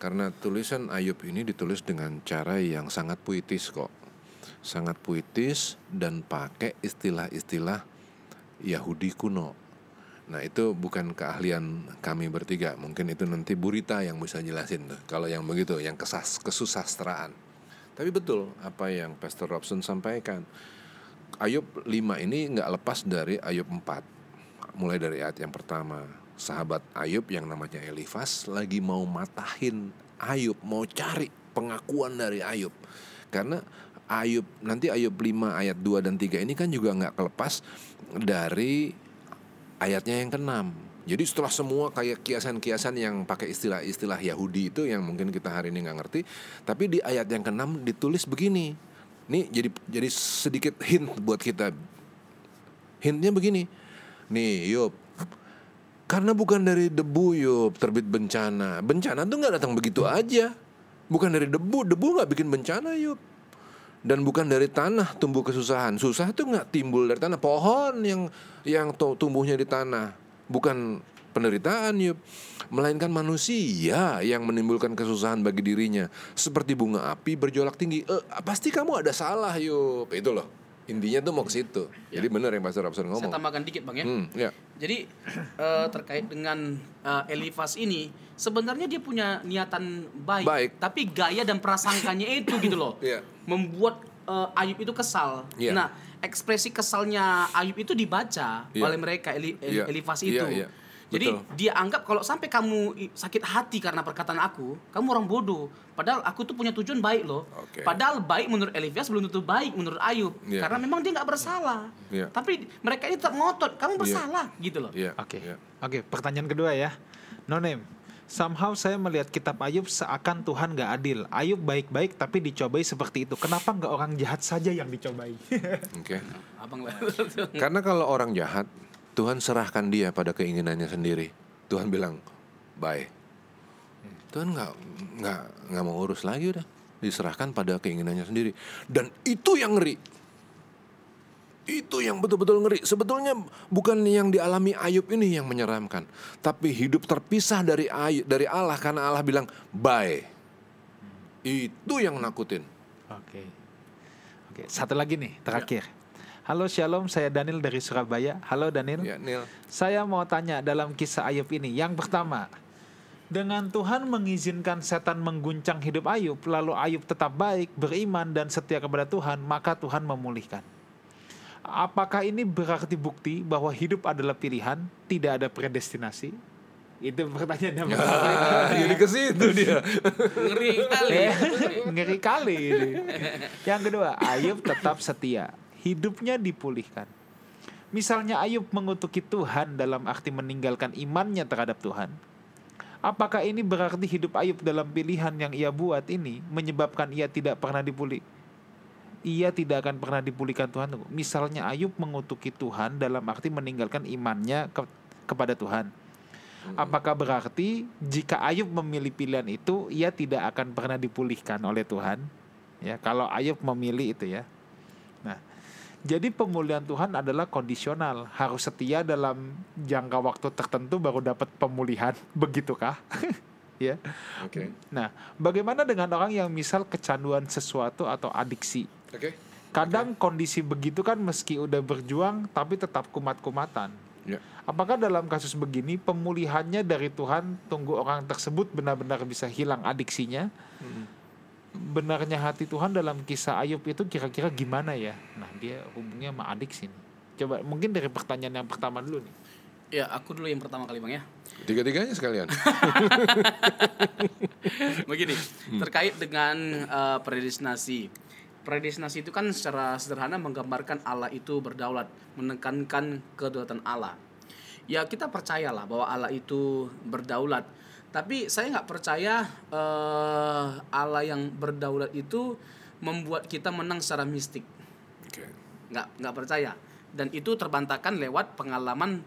Karena tulisan Ayub ini ditulis dengan cara yang sangat puitis kok. Sangat puitis dan pakai istilah-istilah Yahudi kuno. Nah itu bukan keahlian kami bertiga. Mungkin itu nanti Burita yang bisa jelasin tuh. Kalau yang begitu, yang kesas kesusastraan. Tapi betul apa yang Pastor Robson sampaikan. Ayub 5 ini nggak lepas dari Ayub 4. Mulai dari ayat yang pertama. Sahabat Ayub yang namanya Elifas lagi mau matahin Ayub, mau cari pengakuan dari Ayub. Karena Ayub nanti Ayub 5 ayat 2 dan 3 ini kan juga nggak kelepas dari ayatnya yang keenam. Jadi setelah semua kayak kiasan-kiasan yang pakai istilah-istilah Yahudi itu yang mungkin kita hari ini nggak ngerti, tapi di ayat yang keenam ditulis begini. Nih jadi jadi sedikit hint buat kita. Hintnya begini. Nih, Yop. Karena bukan dari debu, Yop, terbit bencana. Bencana tuh nggak datang begitu aja. Bukan dari debu, debu nggak bikin bencana, Yop dan bukan dari tanah tumbuh kesusahan. Susah itu nggak timbul dari tanah. Pohon yang yang tu- tumbuhnya di tanah, bukan penderitaan yuk, melainkan manusia yang menimbulkan kesusahan bagi dirinya. Seperti bunga api berjolak tinggi. Eh, pasti kamu ada salah yuk. Itu loh. Intinya tuh mau ke situ. Jadi benar yang Pastor Robson Saya ngomong. tambahkan dikit bang ya. Hmm, ya. Jadi eh, terkait dengan eh, Elifas ini, sebenarnya dia punya niatan baik, Baik. tapi gaya dan prasangkanya itu gitu loh, Iya. membuat eh, Ayub itu kesal. Iya. Nah, ekspresi kesalnya Ayub itu dibaca Iya. oleh mereka Eli, Eli- Iya. Elifas Iya, itu. iya. Jadi Betul. dia anggap kalau sampai kamu sakit hati karena perkataan aku, kamu orang bodoh. Padahal aku tuh punya tujuan baik loh. Oke. Padahal baik menurut Elifas belum tentu baik menurut Ayub, Iya. karena memang dia nggak bersalah. Iya. Tapi mereka ini tetap ngotot, kamu Iya. bersalah gitu loh. Iya. Oke. iya. Oke, pertanyaan kedua ya. No name. Somehow saya melihat kitab Ayub seakan Tuhan gak adil. Ayub baik-baik tapi dicobai seperti itu. Kenapa nggak orang jahat saja yang dicobai? Oke. Abang lah. Karena kalau orang jahat, Tuhan serahkan dia pada keinginannya sendiri. Tuhan bilang, bye. Tuhan nggak nggak nggak mau urus lagi udah, diserahkan pada keinginannya sendiri. Dan itu yang ngeri. Itu yang betul-betul ngeri. Sebetulnya bukan yang dialami Ayub ini yang menyeramkan, tapi hidup terpisah dari Ayub, dari Allah karena Allah bilang bye. Itu yang nakutin. Oke. Oke, satu lagi nih, terakhir. Halo Shalom, saya Daniel dari Surabaya. Halo Daniel. Ya, Neil. Saya mau tanya dalam kisah Ayub ini. Yang pertama, dengan Tuhan mengizinkan setan mengguncang hidup Ayub, lalu Ayub tetap baik, beriman dan setia kepada Tuhan, maka Tuhan memulihkan. Apakah ini berarti bukti bahwa hidup adalah pilihan, tidak ada predestinasi? Itu pertanyaan yang pertama. Jadi ke situ dia. Ngeri kali. Ya, ngeri kali ini. Yang kedua, Ayub tetap setia. Hidupnya dipulihkan. Misalnya Ayub mengutuki Tuhan dalam arti meninggalkan imannya terhadap Tuhan. Apakah ini berarti hidup Ayub dalam pilihan yang ia buat ini menyebabkan ia tidak pernah dipulih? Ia tidak akan pernah dipulihkan Tuhan. Misalnya Ayub mengutuki Tuhan dalam arti meninggalkan imannya ke- kepada Tuhan. Apakah berarti jika Ayub memilih pilihan itu, ia tidak akan pernah dipulihkan oleh Tuhan? Ya, kalau Ayub memilih itu ya. Jadi pemulihan Tuhan adalah kondisional, harus setia dalam jangka waktu tertentu baru dapat pemulihan, begitukah? ya. Oke. Nah, bagaimana dengan orang yang misal kecanduan sesuatu atau adiksi? Oke. Kadang kondisi begitu kan meski udah berjuang tapi tetap kumat-kumatan. Ya. Apakah dalam kasus begini pemulihannya dari Tuhan tunggu orang tersebut benar-benar bisa hilang adiksinya? Benarnya hati Tuhan dalam kisah Ayub itu kira-kira gimana ya? Nah dia hubungnya sama adiksi nih. Coba mungkin dari pertanyaan yang pertama dulu nih. Ya, aku dulu yang pertama kali Bang ya. Tiga-tiganya sekalian. Begini, terkait dengan eh, predestinasi. Predestinasi itu kan secara sederhana menggambarkan Allah itu berdaulat, menekankan kedaulatan Allah. Ya kita percayalah bahwa Allah itu berdaulat. Tapi saya nggak percaya eh, Allah yang berdaulat itu membuat kita menang secara mistik. Nggak nggak percaya dan itu terbantahkan lewat pengalaman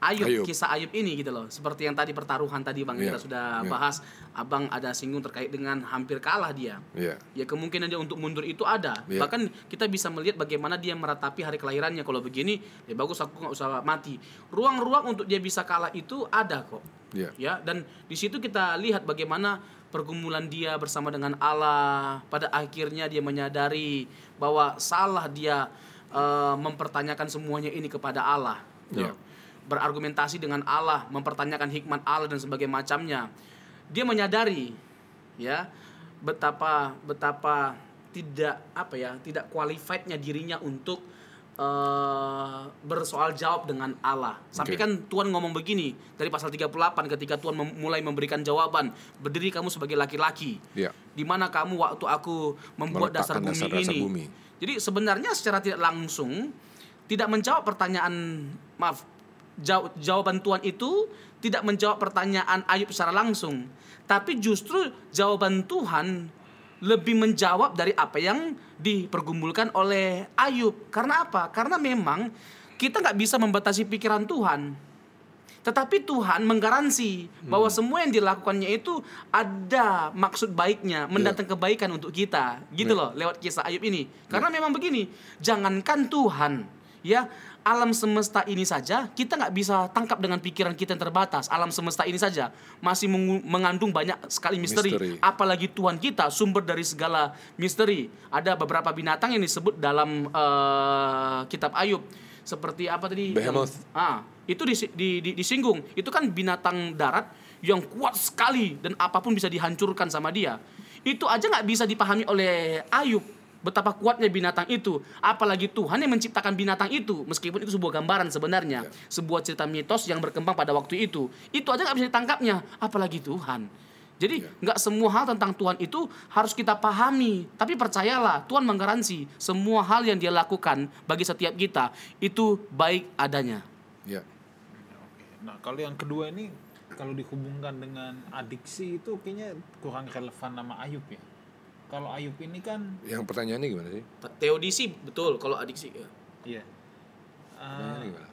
Ayub, Ayub. kisah Ayub ini gitu loh seperti yang tadi pertaruhan tadi bang Iya, kita sudah iya. bahas abang ada singgung terkait dengan hampir kalah dia Iya. ya kemungkinan dia untuk mundur itu ada Iya. bahkan kita bisa melihat bagaimana dia meratapi hari kelahirannya kalau begini ya bagus aku nggak usah mati ruang-ruang untuk dia bisa kalah itu ada kok Iya. ya dan di situ kita lihat bagaimana pergumulan dia bersama dengan Allah pada akhirnya dia menyadari bahwa salah dia eh, mempertanyakan semuanya ini kepada Allah gitu. Ya. Berargumentasi dengan Allah mempertanyakan hikmat Allah dan sebagainya macamnya dia menyadari ya betapa betapa tidak apa ya tidak qualifiednya dirinya untuk eh, bersoal jawab dengan Allah. Sampai kan Tuhan ngomong begini dari pasal 38 ketika Tuhan mem- mulai memberikan jawaban, berdiri kamu sebagai laki-laki. Iya. Di mana kamu waktu aku membuat dasar bumi dasar-dasar ini. bumi. Jadi sebenarnya secara tidak langsung tidak menjawab pertanyaan maaf jawaban Tuhan itu tidak menjawab pertanyaan Ayub secara langsung, tapi justru jawaban Tuhan lebih menjawab dari apa yang dipergumulkan oleh Ayub. Karena apa? Karena memang kita nggak bisa membatasi pikiran Tuhan. Tetapi Tuhan menggaransi bahwa semua yang dilakukannya itu ada maksud baiknya, mendatang kebaikan untuk kita. Gitu loh, lewat kisah Ayub ini. Karena memang begini, jangankan Tuhan, ya alam semesta ini saja kita nggak bisa tangkap dengan pikiran kita yang terbatas. Alam semesta ini saja masih mengandung banyak sekali misteri. Misteri. Apalagi Tuhan kita sumber dari segala misteri. Ada beberapa binatang yang disebut dalam eh, kitab Ayub seperti apa tadi? Behemoth. Ah, itu disi- di, di- disinggung. Itu kan binatang darat yang kuat sekali dan apa pun bisa dihancurkan sama dia. Itu aja nggak bisa dipahami oleh Ayub betapa kuatnya binatang itu. Apalagi Tuhan yang menciptakan binatang itu, meskipun itu sebuah gambaran sebenarnya, sebuah cerita mitos yang berkembang pada waktu itu. Itu aja nggak bisa ditangkapnya, apalagi Tuhan. Jadi nggak semua hal tentang Tuhan itu harus kita pahami. Tapi percayalah, Tuhan menggaransi semua hal yang Dia lakukan bagi setiap kita itu baik adanya. Iya. Nah kalau yang kedua ini kalau dihubungkan dengan adiksi itu kayaknya kurang relevan nama Ayub ya. Kalau Ayub ini kan Yang pertanyaannya gimana sih? Teodisi betul kalau adiksi. ya. iya. Gimana?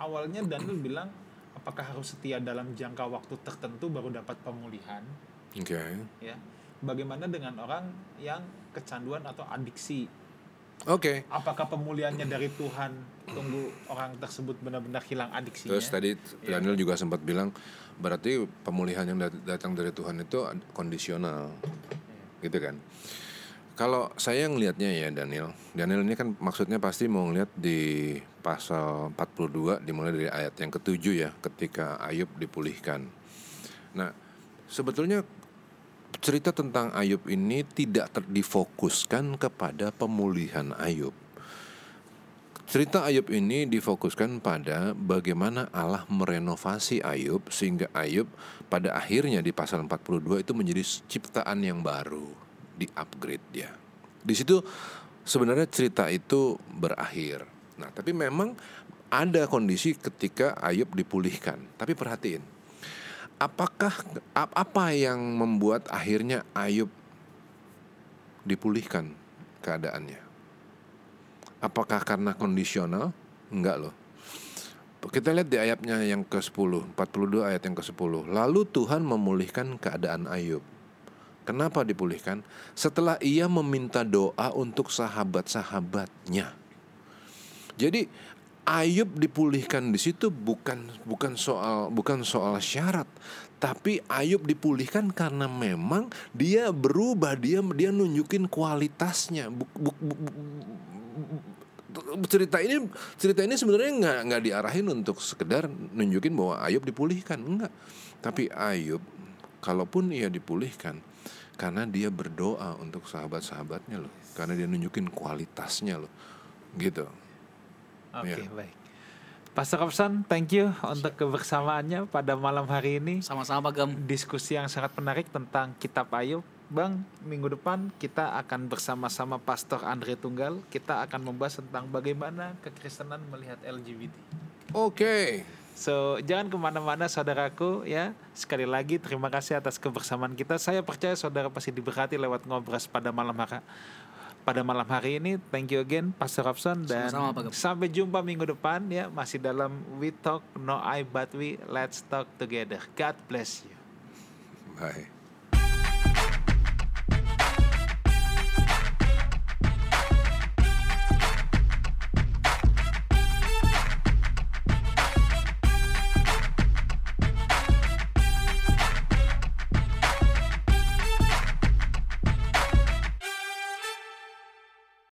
awalnya Daniel bilang apakah harus setia dalam jangka waktu tertentu baru dapat pemulihan Oke. ya bagaimana dengan orang yang kecanduan atau adiksi Oke. apakah pemulihannya dari Tuhan tunggu orang tersebut benar-benar hilang adiksinya Terus tadi Daniel juga sempat bilang berarti pemulihan yang dat- datang dari Tuhan itu kondisional. Gitu kan. Kalau saya ngelihatnya ya Daniel, Daniel ini kan maksudnya pasti mau ngeliat di pasal 42 dimulai dari ayat yang ketujuh ya ketika Ayub dipulihkan. Nah, sebetulnya cerita tentang Ayub ini tidak ter- difokuskan kepada pemulihan Ayub. Cerita Ayub ini difokuskan pada bagaimana Allah merenovasi Ayub sehingga Ayub pada akhirnya di pasal 42 itu menjadi ciptaan yang baru, di-upgrade dia. Di situ sebenarnya cerita itu berakhir. Nah, tapi memang ada kondisi ketika Ayub dipulihkan. Tapi perhatiin, apakah ap- apa yang membuat akhirnya Ayub dipulihkan keadaannya? Apakah karena kondisional? Enggak loh. Kita lihat di ayatnya yang ke-10, 42 ayat yang ke-10. Lalu Tuhan memulihkan keadaan Ayub. Kenapa dipulihkan? Setelah ia meminta doa untuk sahabat-sahabatnya. Jadi Ayub dipulihkan di situ bukan bukan soal bukan soal syarat, tapi Ayub dipulihkan karena memang dia berubah, dia dia nunjukin kualitasnya. Buk- buk- buk- cerita ini cerita ini sebenarnya nggak nggak diarahin untuk sekedar nunjukin bahwa Ayub dipulihkan, enggak. Tapi Ayub kalaupun ia dipulihkan karena dia berdoa untuk sahabat-sahabatnya loh, karena dia nunjukin kualitasnya loh, gitu. Oke, Iya. baik. Pastor Robson, thank you untuk kebersamaannya pada malam hari ini. Sama-sama Gam. Diskusi yang sangat menarik tentang Kitab Ayub. Bang, minggu depan kita akan bersama-sama Pastor Andre Tunggal. Kita akan membahas tentang bagaimana kekristenan melihat LGBT. Oke. So, jangan ke mana-mana saudaraku ya. Sekali lagi terima kasih atas kebersamaan kita. Saya percaya saudara pasti diberkati lewat ngobras pada malam hari pada malam hari ini. Thank you again Pastor Robson dan Sama-sama, sampai jumpa minggu depan ya masih dalam We Talk No I But We Let's Talk Together. God bless you. Bye.